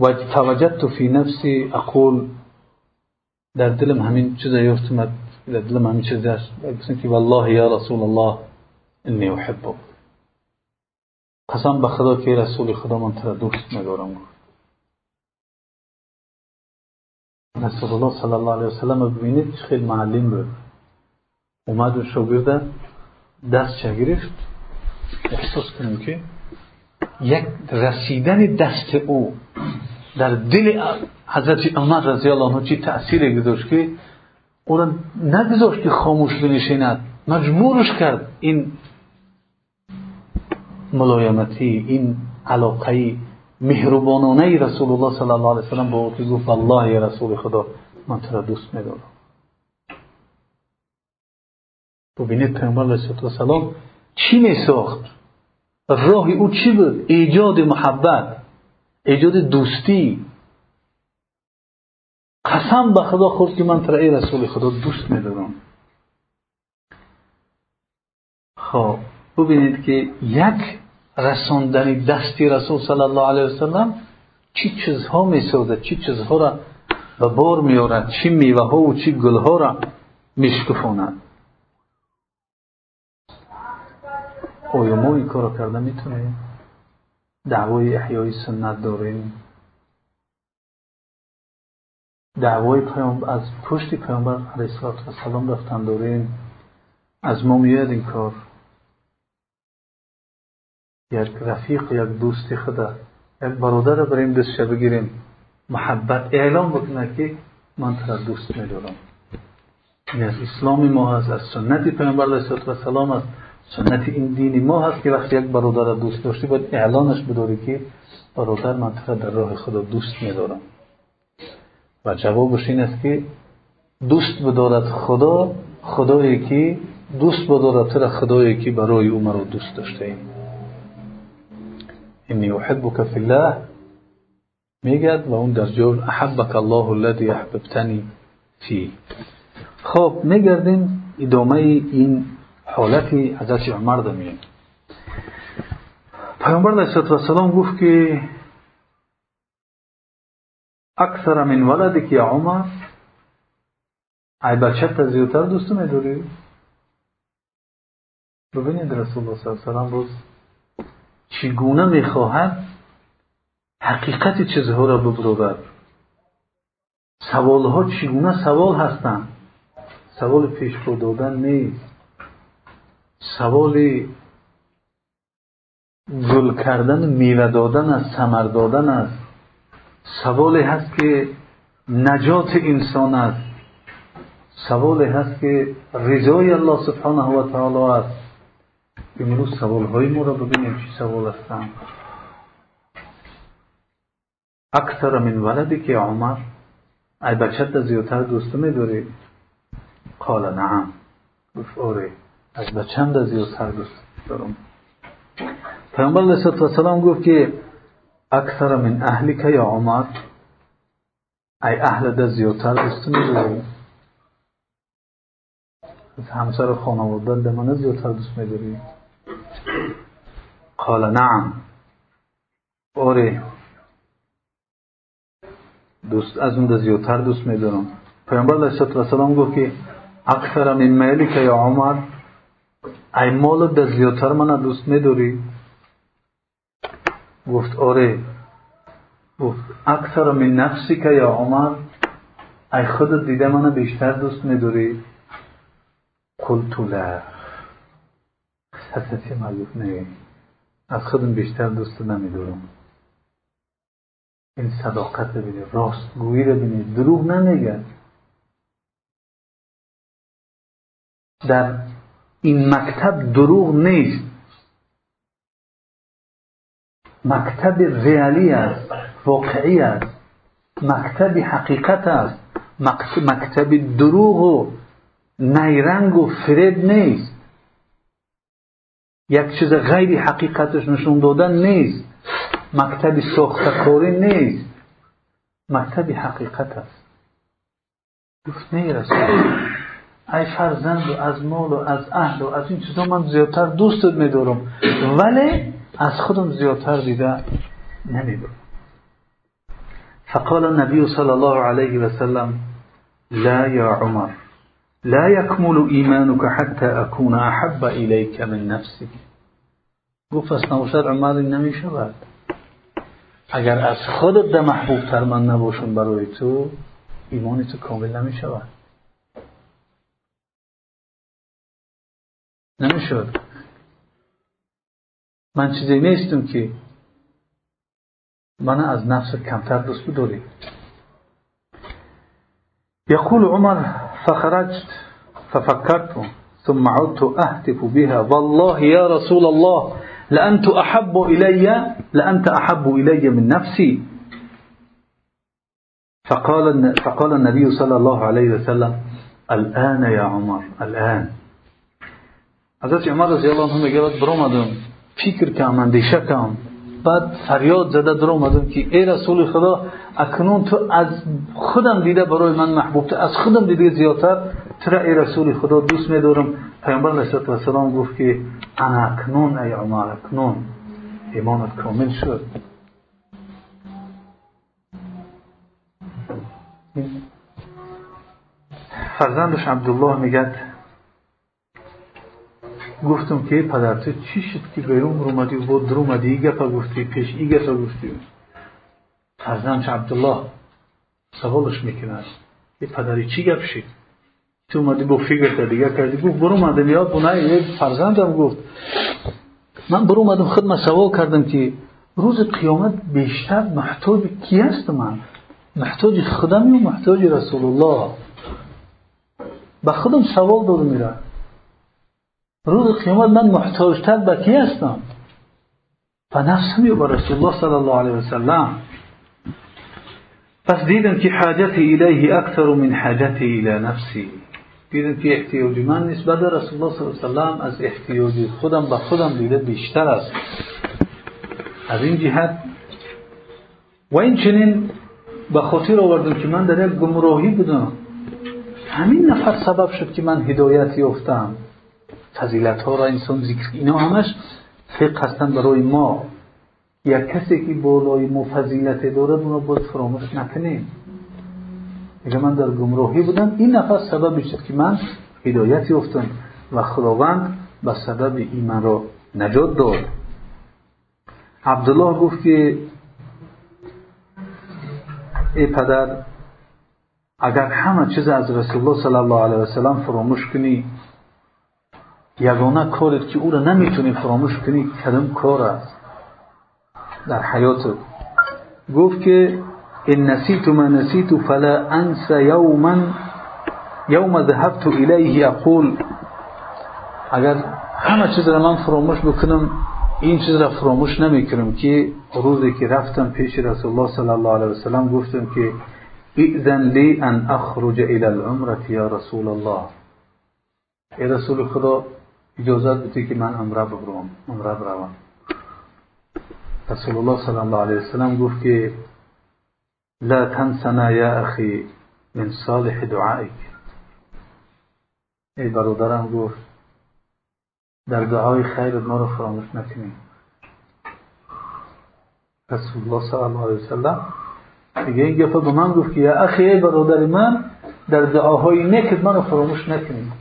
و توجدت فی نفسی اقول در دلم همین چیز یافت در دلم همین چیز است که والله یا رسول الله انی احبه قسم به خدا که رسول خدا من ترا دوست میدارم رسول الله صلی الله علیه وسلم ببینید خیلی معلم بود اومد و شاگرد دست چه گرفت احساس کنیم که یک رسیدن دست او در دل حضرت عمر رضی الله عنه چی تأثیر گذاشت که او را نگذاشت که خاموش بنشیند مجبورش کرد این ملایمتی این علاقه مهربانانه رسول الله صلی الله علیه وسلم با او که گفت الله یا رسول خدا من تو را دوست میدارم ببینید پیامبر علیه السلام چی میساخت؟ راه او چی بود؟ ایجاد محبت ایجاد دوستی. قسم به خدا خورد که من تو ای رسول خدا دوست میدارم خب ببینید که یک رساندن دستی رسول صلی الله علیه وسلم چی چیزها می‌سازد چی چیزها را به بار میارد چی میوه ها و چی گل ها را میشکفاند آیا ما این کار کرده می‌تونیم؟ دعوای احیای سنت داریم. دعوای پیامبر از پشت پیامبر علیه السلام رفتن داریم. از ما میاد این کار. یک رفیق یک دوست خدا یک برادر را بریم دستش بگیریم. محبت اعلام بکنه که من تو دوست میدارم این از اسلام ما هست از سنت پیامبر علیه السلام است. سنت این دین ما هست که وقتی یک برادر را دوست داشتی باید اعلانش بداری که برادر من تو در راه خدا دوست میدارم و جوابش این است که دوست بدارد خدا خدایی که دوست بدارد تو خدایی که برای او مرا دوست داشته ایم انی احبک فی الله. میگد و اون در جور احبک الله الذي احببتنی فی خب میگردیم ادامه این حالت حضرت عمر ده میگیم پیامبر علیه گفت که اکثر من ولدی که عمر. ای بچه تا زیادتر دوست میداری ببینید رسول الله صلی الله علیه وسلم روز چگونه می‌خواهد حقیقت چیزها را ببرد سوالها چگونه سوال هستند؟ سوال پیشرو دادن نیست. سوال گل کردن میوه دادن است ثمر دادن است. سوالی هست که نجات انسان است. سوالی هست که رضای الله سبحانه و تعالی است. امروز سوال های ما را ببینیم چی سوال هستند اکثر من ولدی که عمر ای بچت زیادتر دوست میداری؟ قال نعم. گفت آره. از بچند زیادتر دوست دارم؟ پیامبر علیه السلام گفت که اکثر من اهلی که یا عمر ای اهل ده زیادتر دوست میداری؟ از همسر خانواده ده من زیادتر دوست میداری؟ قال نعم. آره. دوست از اون زیادتر دوست میدارم. پیامبر علیه السلام گفت که اکثر من میلی که یا عمر ای مال در زیادتر من دوست میداری گفت آره. گفت اکثر من نفسی که یا عمر ای خودت دیده من بیشتر دوست میداری قلت لا. عمر گفت نه از خودم بیشتر دوست نمیدارم. این صداقت ببینید راستگویی رو ببینید دروغ نمیگه. در این مکتب دروغ نیست. مکتب ریالی است واقعی است. مکتب حقیقت است. مکتب دروغ و نیرنگ و فریب نیست. یک چیز غیر حقیقتش نشون دادن نیست. مکتب ساختکاری نیست. مکتب حقیقت است. گفت نه رسول ای فرزند و از مال و از اهل و از این چیزا من زیادتر دوستت میدارم. ولی از خودم زیادتر دیده نمی‌دونم فقال النبي صلى الله عليه وسلم لا يا عمر. لا يكمل إيمانك حتى أكون أحب إليك من نفسك. گفت پس نباشد عمر نمی شود. اگر از خودت ده محبوب تر من نباشم برای تو ایمان تو کامل نمی شود. نمی شود. من چیزی نیستم که من از نفس کمتر دوست بداری يقول عمر فخرجت ففكرت ثم عدت أهتف بها. والله يا رسول الله لأنت أحب إلي لأنت أحب إلي من نفسي. فقال فقال النبي صلى الله عليه وسلم الآن يا عمر الآن. حضرت عمر رضی الله عنه برآمدم. فکر کردم اندیشه کردم. بعد فریاد زده در اومدم که ای رسول خدا اکنون تو از خودم دیده برای من محبوب تو از خودم دیده زیادتر. ترا ای رسول خدا دوست میدارم. پیامبر علیه السلام گفت که انا اکنون ای عمر اکنون. ایمانت کامل شد. فرزندش عبدالله میگد گفتم که پدر تو چی شد که بیرون اومدی و در اومدی؟ ای گفت گفتی پیش ای گفت گفتی. فرزندش عبدالله سوالش می‌کنه. ای پدری چی گپ شد؟ تو اومدی با فکر دیگه کردی. گفت برو اومدم یاد بونه فرزندم گفت. من برو اومدم خود سوال کردم که روز قیامت بیشتر محتاج کی است من؟ محتاج خودم یا محتاج رسول الله؟ به خودم سوال دارم میره روز قیامت من محتاجتر به کی هستم؟ و نفسم یا رسول الله صلی الله علیه وسلم پس دیدم که حاجت الیه اکثر من حاجت الی نفسی. دیدم که احتیاج من نسبت به رسول الله صلی الله علیه وسلم از احتیاج خودم به خودم دیده بیشتر است. از این جهت و این چنین به خاطر آوردم که من در یک گمراهی بودم. همین نفر سبب شد که من هدایت یافتم. فضیلت ها را انسان ذکر اینا همش فقه هستن برای ما. یک کسی که بالای ما فضیلت دارد اونو باید فراموش نکنیم اگر من در گمراهی بودم. این نفر سبب شد که من هدایت یافتم و خداوند به سبب ایمان را نجات داد. عبدالله گفت که ای پدر اگر همه چیز از رسول الله صلی الله علیه وسلم فراموش کنی یگانه کارت که او را نمی‌تونی فراموش کنی کدام کار است. در حیات گفت که ان نسیت ما نسیت فلا انسى یوما یوم ذهبت الیه اقول. اگر همه چیز را من فراموش بکنم این چیز را فراموش نمی‌کنم که روزی که رفتم پیش رسول الله صلی الله علیه وسلم گفتم که اذن لی ان اخرج الى العمره یا رسول الله ای رسول خدا اجازت بده که من عمره ببرم عمره بروم رسول الله صلی الله علیه وسلم گفت که لا تنسنا یا اخی من صالح دعائک. ای برادرم گفت در دعای خیر ما رو فراموش نکنیم رسول الله صلی الله علیه وسلم دیگه این گفت به من گفت که یا اخی ای برادر من در دعاهای نیکت من رو فراموش نکنیم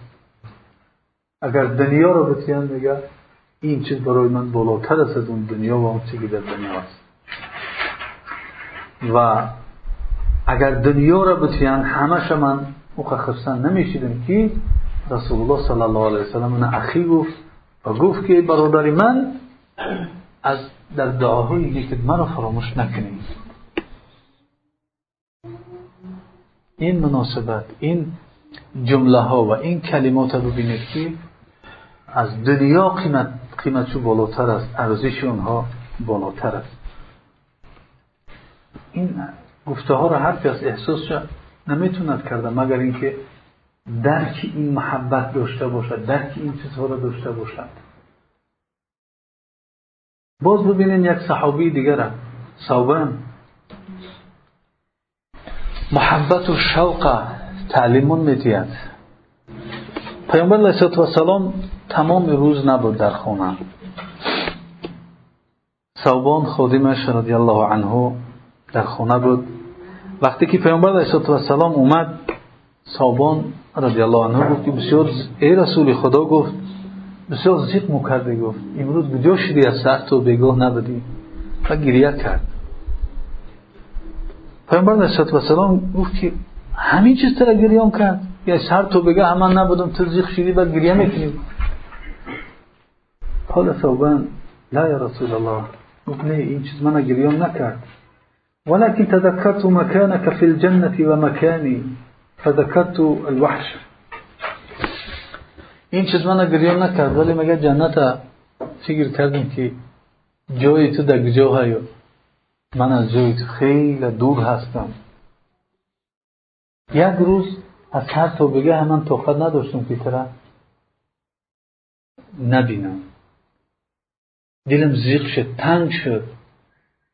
اگر دنیا رو بتیان میگه این چیز برای من بالاتر است از اون دنیا و اون چیزی در دنیا است. و اگر دنیا رو بتیان همش من مخخصا نمیشیدم که رسول الله صلی الله علیه وسلم من اخی گفت و گفت که برادر من از در دعاهای نیکت من رو فراموش نکنید. این مناسبت این جمله ها و این کلمات رو ببینید که از دنیا قیمت قیمتشو بالاتر است ارزش اونها بالاتر است. این گفته ها رو هر کس احساس نمی‌توند کرده مگر اینکه درک این محبت داشته باشد درک این چیزها رو داشته باشد. باز ببینین یک صحابی دیگر صوبان محبت و شوق تعلیمون میتید پیامبر علیه السلام تمام روز نبود در خونه. صوبان خادمش رضی الله عنه در خانه بود. وقتی که پیامبر علیه السلام اومد صوبان رضی الله عنه گفت بسیار ای رسول خدا گفت بسیار زیق مو گفت. امروز کجا شدی از سر تو بگاه نبودی. و گریه کرد. پیامبر علیه السلام گفت که همین چیز تر گریان کرد. یا سر تو بگه همان نبودم تو زیق شدی و گریه می‌کنی. قال ثوبان لا یا رسول الله گفت نه این چیز من گریان نکرد ولكن تذكرت مكانك في الجنة ومكاني فذكرت الوحش این چیز من گریان نکرد ولی مگه جنت فکر کردیم که جای تو در کجا هیو من از جای تو خیلی دور هستم یک روز از هر تو بگه من طاقت نداشتم که ترا نبینم دلم زیق شد تنگ شد.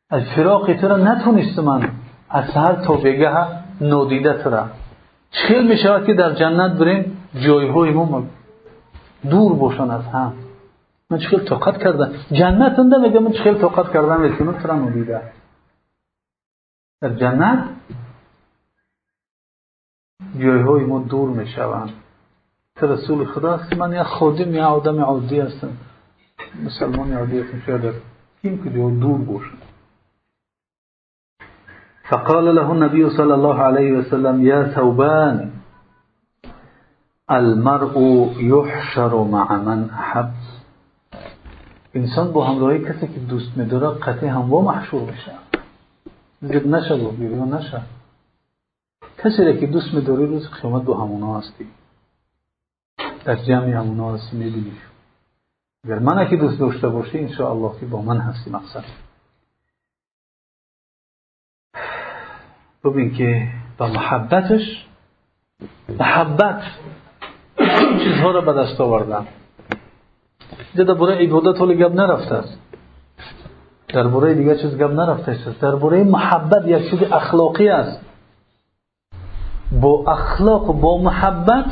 از فراق تو را نتونست من از هر تا بگه نادیده تو را چخیل می شود که در جنت بریم جایهای ما دور باشن از هم. من چخیل طاقت کردم. جنت انده میگه من چخیل طاقت کردم لیکن تو را نادیده. در جنت جایهای ما دور می شوند. تو رسول خدا هستی من یک خادم یا آدم عادی هستم. مسلمان عادی هستم شاید این که دور باشن فقال له النبي صلى الله عليه وسلم يا ثوبان المرء يحشر مع من أحب. انسان با همراهی کسی که دوست میداره قطعی هموا محشور میشه. دیگه نشه گفت نشه کسی را که دوست میداری روز قیامت با همونا هستی. در جمع همونا هستی میبینیش اگر من که دوست داشته باشی انشاءالله که با من هستی مقصد ببین که با محبتش محبت چیزها را به دست آوردن اینجا درباره عبادت حال گپ نرفته است درباره دیگه چیز گپ نرفته است درباره محبت یک چیز اخلاقی است با اخلاق و با محبت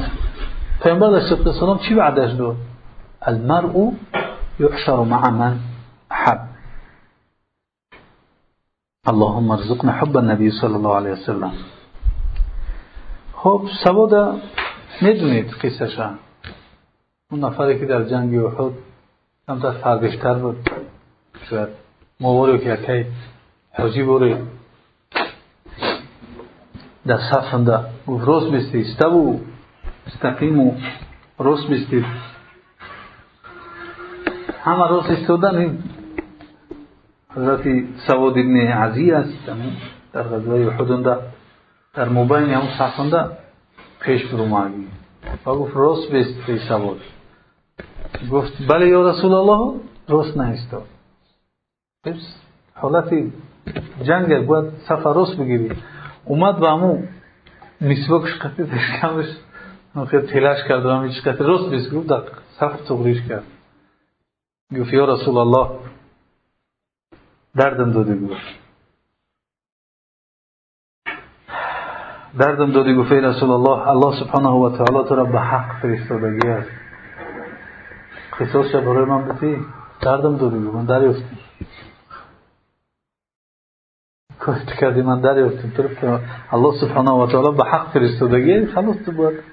پیامبر علیه السلام چی وعدش داد المرء یحشر مع من حب اللهم ارزقنا حب النبی صلی الله علیه وسلم. خب سواد میدونید قصهش اون نفری که در جنگ احد کمتر فربشتر بود. شاید موارو که یکی حجی بوری. در صف انده گفت روز بیستی استبو استقیم و روز بیستی همه روز استودن حضرت سواد ابن عزی است در غزوه احد در مبین همون صفنده پیش برو ماگی و گفت راست بیست سواد. گفت بله یا رسول الله؟ راست نایستاد حالت جنگ باید صف راست بگیری. اومد به همون مسواکش قطعه کمش خیلی تلاش کرد و همیچ قطعه راست بیست گفت در صف کرد. گفت یا رسول الله دردم دادی گفت. دردم دادی گفت ای رسول الله الله سبحانه و تعالی تو را به حق فرستادگی است. قصاص برای من بتی دردم دادی گفت من دریافتم. کاری کردی من دریافتم. تو که الله سبحانه و تعالی به حق فرستادگی خلاص تو باید.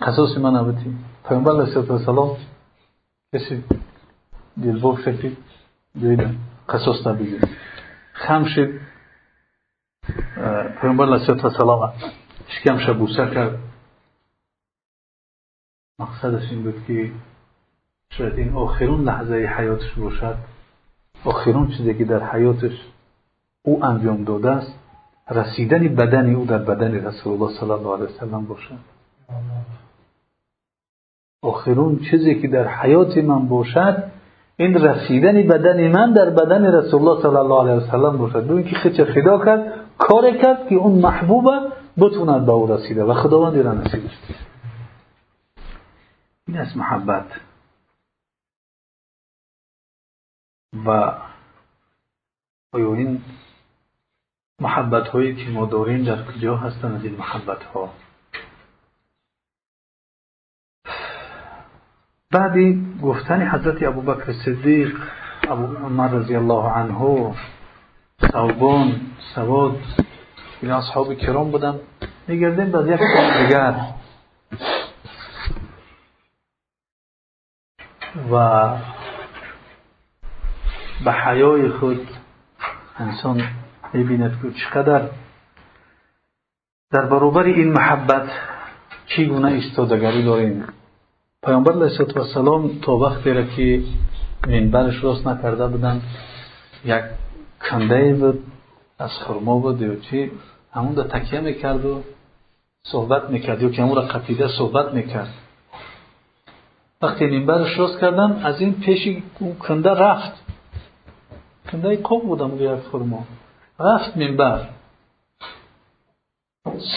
قصاص من بتی پیامبر علیه السلام کسی دلبوب شکلی. دیدن قصص نبگیم خم شد پیامبر علیه السلام شکمش بوسه کرد. مقصدش این بود که شاید این آخرون لحظه حیاتش باشد. آخرون چیزی که در حیاتش او انجام داده است رسیدن بدن او در بدن رسول الله صلی الله علیه وسلم باشد. آخرون چیزی که در حیات من باشد این رسیدن بدن من در بدن رسول الله صلی الله علیه وسلم باشد دو اینکه خچ خدا کرد کار کرد که اون محبوبه بتوند به او رسیده و خداوند را نصیب این از محبت. و این محبت هایی که ما داریم در کجا هستند از این محبت ها بعدی گفتن حضرت ابوبکر صدیق ابو عمر رضی الله عنه صوبان سواد این اصحاب کرام بودن. میگردیم باز یک دیگر. و به حیای خود انسان می‌بیند که چقدر در برابر این محبت چگونه ایستادگری داریم. پیامبر علیه السلام تا وقتی را که منبرش راست نکرده بودن یک کنده بود از خرما یا چی همون را تکیه می‌کرد و صحبت می‌کرد یا که همون را قطیده صحبت می‌کرد وقتی منبرش راست کردن از این پیش کنده رفت کنده قوم بودم یک خرما رفت منبر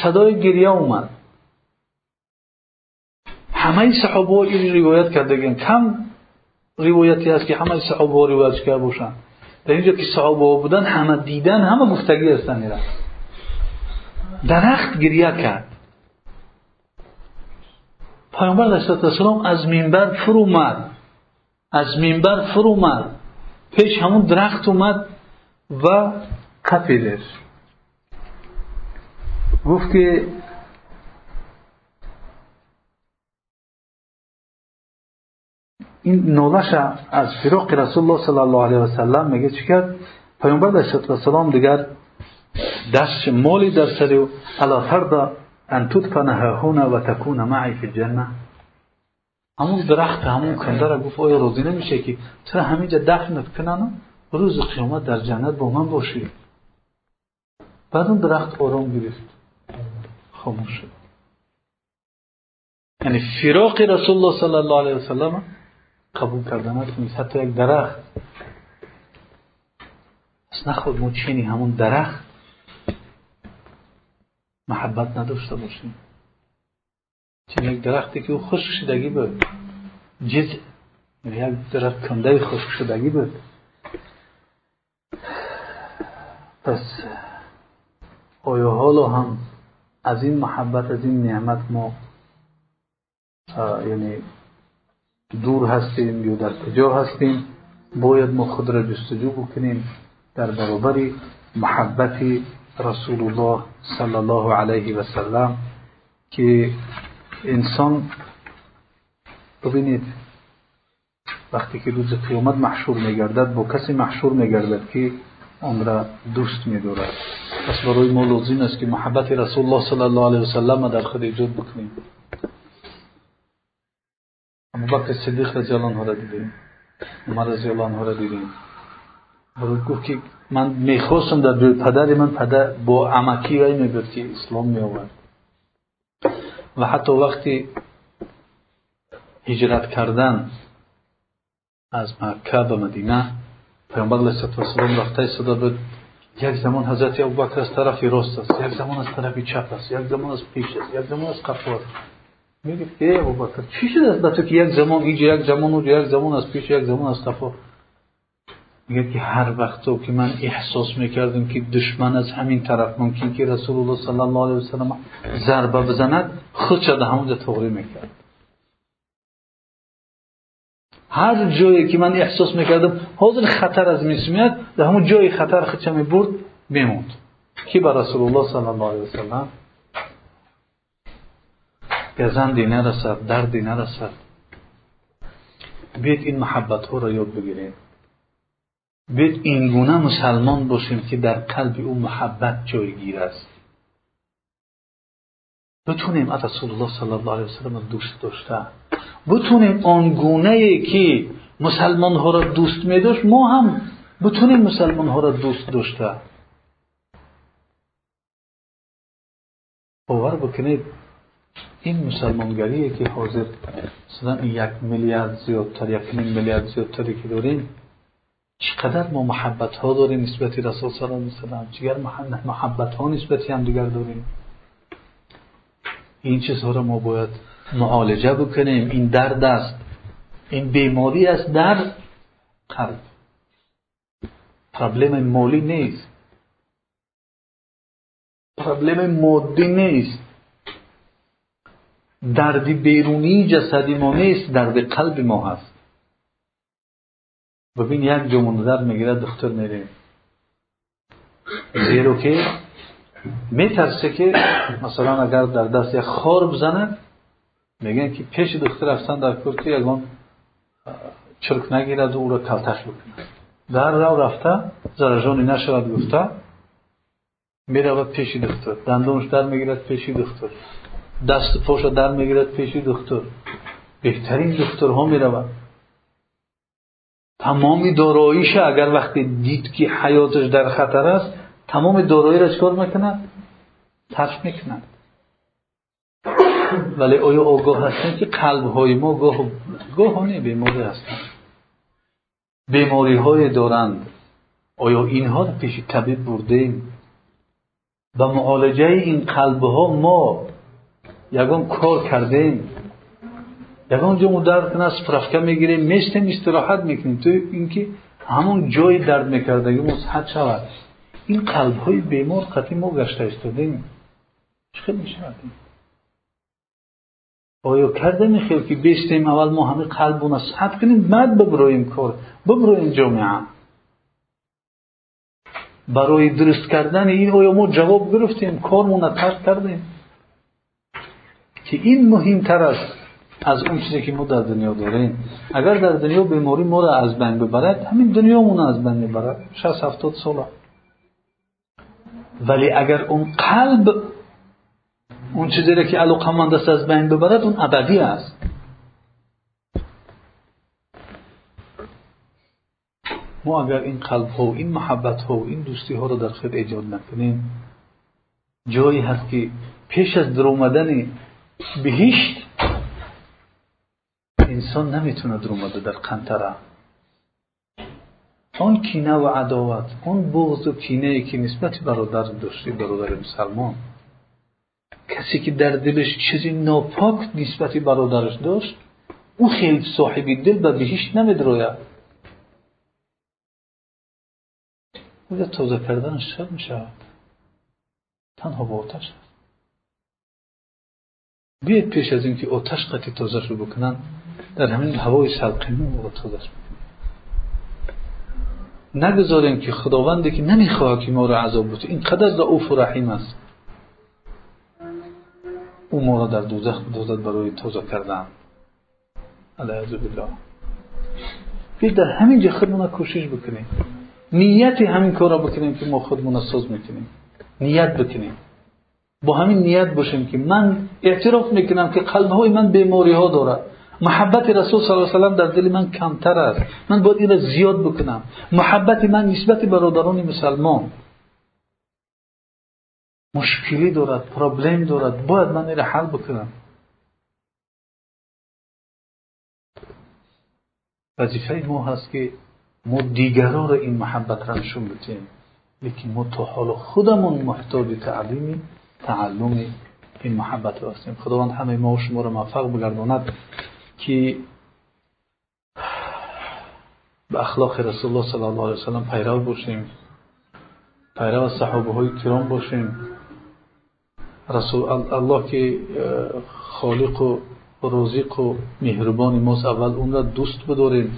صدای گریه اومد همه صحابه این روایت کردگن کم روایتی هست که همه صحابه روایت کرده باشن. در اینجا که صحابه بودن همه دیدن همه گفتگی هستن میرن درخت گریه کرد. پیامبر علیه السلام از منبر فرو اومد. از منبر فرو اومد. پیش همون درخت اومد و قپیدش گفت که این نولش از فراق رسول الله صلی الله علیه و سلم میگه چی کرد؟ پیامبر علیه السلام دیگر دست مالی در سر و الا تردا ان تدفن هنا و تکون معی فی الجنه همون درخت همون کنده را گفت آیا راضی نمیشه که چرا همینجا دفنت کنن؟ روز قیامت در جنت با من باشی. بعد اون درخت آرام گرفت. خاموش شد. یعنی فراق رسول الله صلی الله علیه وسلم قبول کردن نیست. حتی یک درخت. از نخود ما چینی همون درخت. محبت نداشته باشیم. چون یک درختی که او خشک شدگی بود. جز یک درخت کنده خشک شدگی بود. پس آیا حالا هم از این محبت از این نعمت ما یعنی دور هستیم یا در کجا هستیم باید ما خود را جستجو بکنیم در برابر محبت رسول الله صلی الله علیه و سلم که انسان ببینید وقتی که روز قیامت محشور میگردد با کسی محشور میگردد که آن را دوست میدارد. پس برای ما لازم است که محبت رسول الله صلی الله علیه و سلم در خود ایجاد بکنیم. اما بکر صدیق رضی الله عنه را دیدیم عمر رضی الله عنه را دیدیم گفت که من می‌خواستم در پدر من پدر با عمکی وی می‌گفت که اسلام می آورد و حتی وقتی هجرت کردن از مکه به مدینه پیامبر علیه السلام رفته صدا بود یک زمان حضرت ابوبکر از طرف راست است یک زمان از طرف چپ است یک زمان از پیش است یک زمان از قفا میگه ای ابوبکر چی شده است تو که یک زمان اینجا یک زمان و یک زمان از پیش یک زمان از قفا میگه که هر وقت تو که من احساس می‌کردم که دشمن از همین طرف ممکن که رسول الله صلی الله علیه وسلم ضربه بزند خود شده همونجا توری می‌کرد. هر جایی که من احساس می‌کردم حاضر خطر از میسمیت در همون جای خطر خودش می‌برد میموند. کی به رسول الله صلی الله علیه وسلم گزندی نرسد دردی نرسد. بیت این محبت ها را یاد بگیریم. این گونه مسلمان باشیم که در قلب او محبت جایگیر است. بتونیم از رسول الله صلی الله علیه وسلم دوست داشته. بتونیم آن گونه که مسلمان ها را دوست می داشت ما هم بتونیم مسلمان ها را دوست داشته. باور بکنید این مسلمانگریه که حاضر مثلا یک میلیارد زیادتر یک نیم میلیارد زیادتری که داریم چقدر ما محبت ها داریم نسبت رسول صلی الله علیه وسلم چقدر محبت ها نسبت هم دیگر داریم؟ این چیزها را ما باید معالجه بکنیم. این درد است. این بیماری است در قلب. پرابلم مالی نیست. پرابلم مادی نیست. دردی بیرونی جسدی ما نیست درد قلب ما هست. ببین یک جمعه در می‌گیره دختر میره. زیرو که میترسه که مثلا اگر در دست یک خار بزنه میگن که پیش دختر رفتن در کرتی یکان چرک نگیرد و او را کلتش بکنه. در رو رفته زرجانی نشود گفته می‌رود پیش دختر دندونش در می‌گیرد پیش دختر دست پاش در می‌گیرد پیش دختر بهترین دخترها می‌رود تمامی داراییش اگر وقتی دید که حیاتش در خطر است تمام دارایی را چکار می‌کند ترک می‌کند ولی آیا آگاه هستن که قلب های ما گاه گاهانه بیماری هستند؟ بیماری های دارند. آیا اینها را پیش طبیب بردیم به معالجه این قلب ها ما یگان کار کردیم یگان جا درد کنه سپرفکه می‌گیریم میستیم استراحت می‌کنیم تو اینکه همون جای درد میکردگی مصحت شود. این قلب های بیمار قطعی ما گشته استادیم چه می‌شویم آیا کرده میخیر که بیستیم اول ما همه قلب صحت کنیم بعد ببرویم کار؟ ببرویم جامعه. برای درست کردن این آیا ما جواب گرفتیم؟ کارمون ترک کردیم. که این مهمتر است از اون چیزی که ما در دنیا داریم اگر در دنیا بیماری ما را از بین ببرد همین دنیامون از بین می‌برد. 60 70 ساله ولی اگر اون قلب اون چیزی را که علاقمند است از بین ببرد اون ابدی است. ما اگر این قلب ها و این محبت ها و این دوستی ها رو در خود ایجاد نکنیم جایی هست که پیش از در اومدن بهشت. انسان نمی‌تونه در در قنطره. آن کینه و عداوت آن بغض و کینه ای که نسبت برادر داشتی برادر مسلمان. کسی که در دلش چیزی ناپاک نسبت برادرش داشت او خیلی صاحبی دل به بهشت نمیدروید اونجا تازه کردنش چقدر می‌شود. تنها با آتش بیاید پیش از اینکه آتش قطعی تازه رو بکنن در همین هوای سلقینی موقع تازه نگذاریم که خداوندی که نمی‌خواه که ما را عذاب بده. اینقدر رعوف و رحیم است. او ما را در دوزخ بدازد برای تازه کردن. علیه بالله بیاید در همین جا خودمون کوشش بکنیم. نیت همین کار را بکنیم که ما خودمون ساز می‌کنیم. نیت بکنیم. با همین نیت باشیم که من اعتراف می‌کنم که قلب های من بیماری ها دارد. محبت رسول صلی الله علیه و در دل من کمتر است. من باید این را زیاد بکنم. محبت من نسبت برادران مسلمان مشکلی دارد پرابلم دارد. باید من این را حل بکنم. وظیفه ما هست که ما دیگران را این محبت را نشون بدیم لیکن ما تا حال خودمون محتاج تعلیم تعلم این محبت هستیم. خداوند همه ما و شما را موفق بگرداند که به اخلاق رسول الله صلی الله علیه وسلم پیرو باشیم پیرو از صحابه های کرام باشیم. رسول الله که خالق و رازق و مهربان ماست اول اون را دوست بداریم.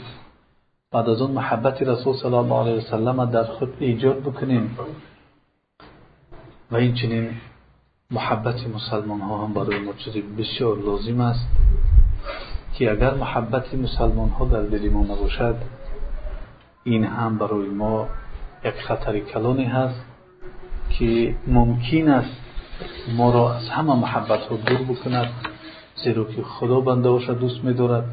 بعد از اون محبت رسول صلی الله علیه وسلم در خود ایجاد بکنیم. و این چنین محبت مسلمان ها هم برای ما چیزی بسیار لازم است که اگر محبت مسلمان ها در دل ما نباشد این هم برای ما یک خطر کلانی هست که ممکن است ما را از همه محبت ها دور بکند زیرا که خدا بنده باشد دوست می دارد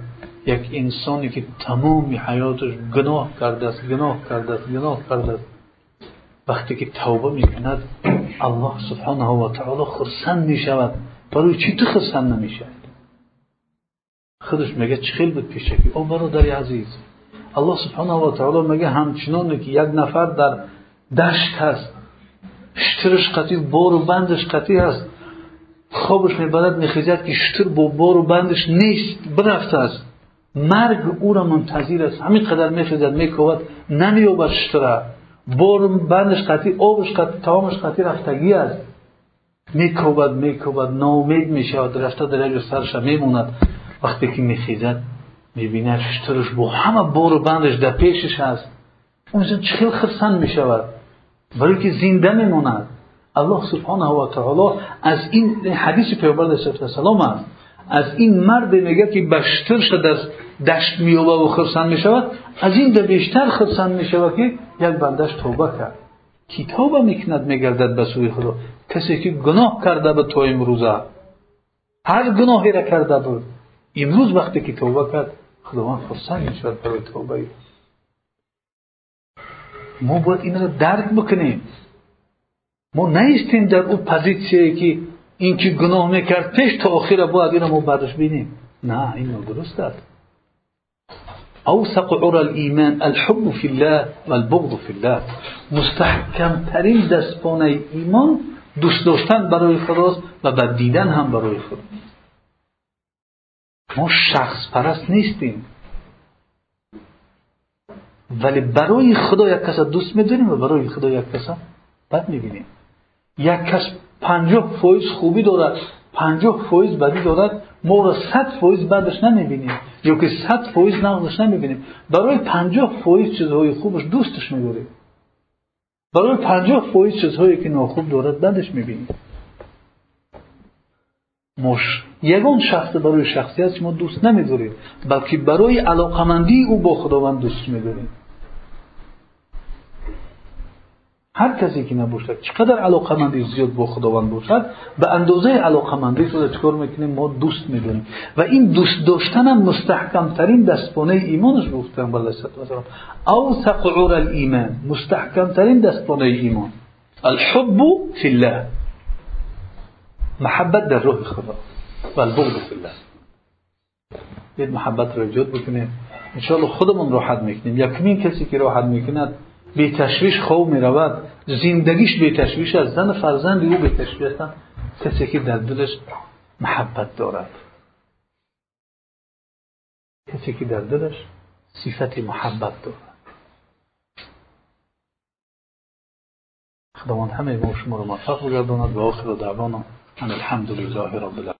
یک انسانی که تمام حیاتش گناه کرده است گناه کرده است گناه کرده است. وقتی که توبه می‌کند الله سبحانه و تعالی خرسند می شود برای چی تو خرسند نمیشه خودش میگه چخیل بود پیشه که؟ او برادری عزیز. الله سبحانه و تعالی میگه همچنان که یک نفر در دشت هست شترش قطعی بار و بندش قطعی هست. خوابش می‌برد میخیزد که شتر با بار و بندش نیست برفته است. مرگ او را منتظر است. همین قدر میخیزد میکوبد نمیابد شتره. بار بندش قطعی آبش قطعی تمامش قطعی رفتگی است. میکوبد میکوبد ناامید می‌شود رفته در یک سرش میموند. وقتی که میخیزد می‌بیند شترش با همه بور و بندش در پیشش هست. اونجا چخیل خرسند می‌شود. برای که زنده میموند. الله سبحانه و تعالی از این حدیث پیغمبر علیه السلام است. از این مرد میگه که بشتر شده از دشت میوبه و خرسند می‌شود از این ده بیشتر خرسند می‌شود که یک بندش توبه کرد. کی توبه می‌کند میگردد به سوی خدا؟ کسی که گناه کرده به تو امروزه هر گناهی را کرده بود. امروز وقتی که توبه کرد خداوند خرسند می‌شود برای توبه. ما باید این را درک بکنیم. ما نیستیم در او پوزیسیه که این که گناه می‌کرد پیش تا آخر باید این ما بعدش بینیم. نه این درست است. اوثق عرى الايمان الحب في الله والبغض في الله. مستحکم ترین دستپانه ایمان دوست داشتن برای خداست و بد دیدن هم برای خدا ما شخص پرست نیستیم. ولی برای خدا یک کس دوست می‌داریم و برای خدا یک کس بد می‌بینیم. یک کس پنجاه فایض خوبی دارد پنجاه فایض بدی دارد ما را صد فایض بدش نمی‌بینیم. یا که صد فایض نغزش نمی‌بینیم. برای پنجاه فایض چیزهای خوبش دوستش میداریم برای پنجاه فایض چیزهایی که ناخوب دارد بدش می‌بینیم مش یگان شخص برای شخصیت ما دوست نمیداریم بلکه برای علاقمندی او با خداوند دوست میداریم هر کسی که نباشد چقدر علاقمندی زیاد با خداوند باشد به اندازه علاقمندی رو چکار می‌کنیم؟ ما دوست می‌دونیم و این دوست داشتن هم مستحکم ترین دستپانه ایمانش گفتن بله او اوثق عور الایمان مستحکم ترین دستپانه ایمان. الحب فی الله. محبت در روح خدا. و البغض فی الله. این محبت رو ایجاد بکنیم. انشاءالله خودمون راحت می‌کنیم. یکمین کسی که راحت می‌کند به تشویش خوب می رود زندگیش به تشویش است. زن فرزند او به تشویش هستند کسی که در دلش محبت دارد. کسی که در دلش صفت محبت دارد. خداوند همه ما شما رو موفق بگرداند. و آخر دعوانا ان الحمد لله رب العالمین.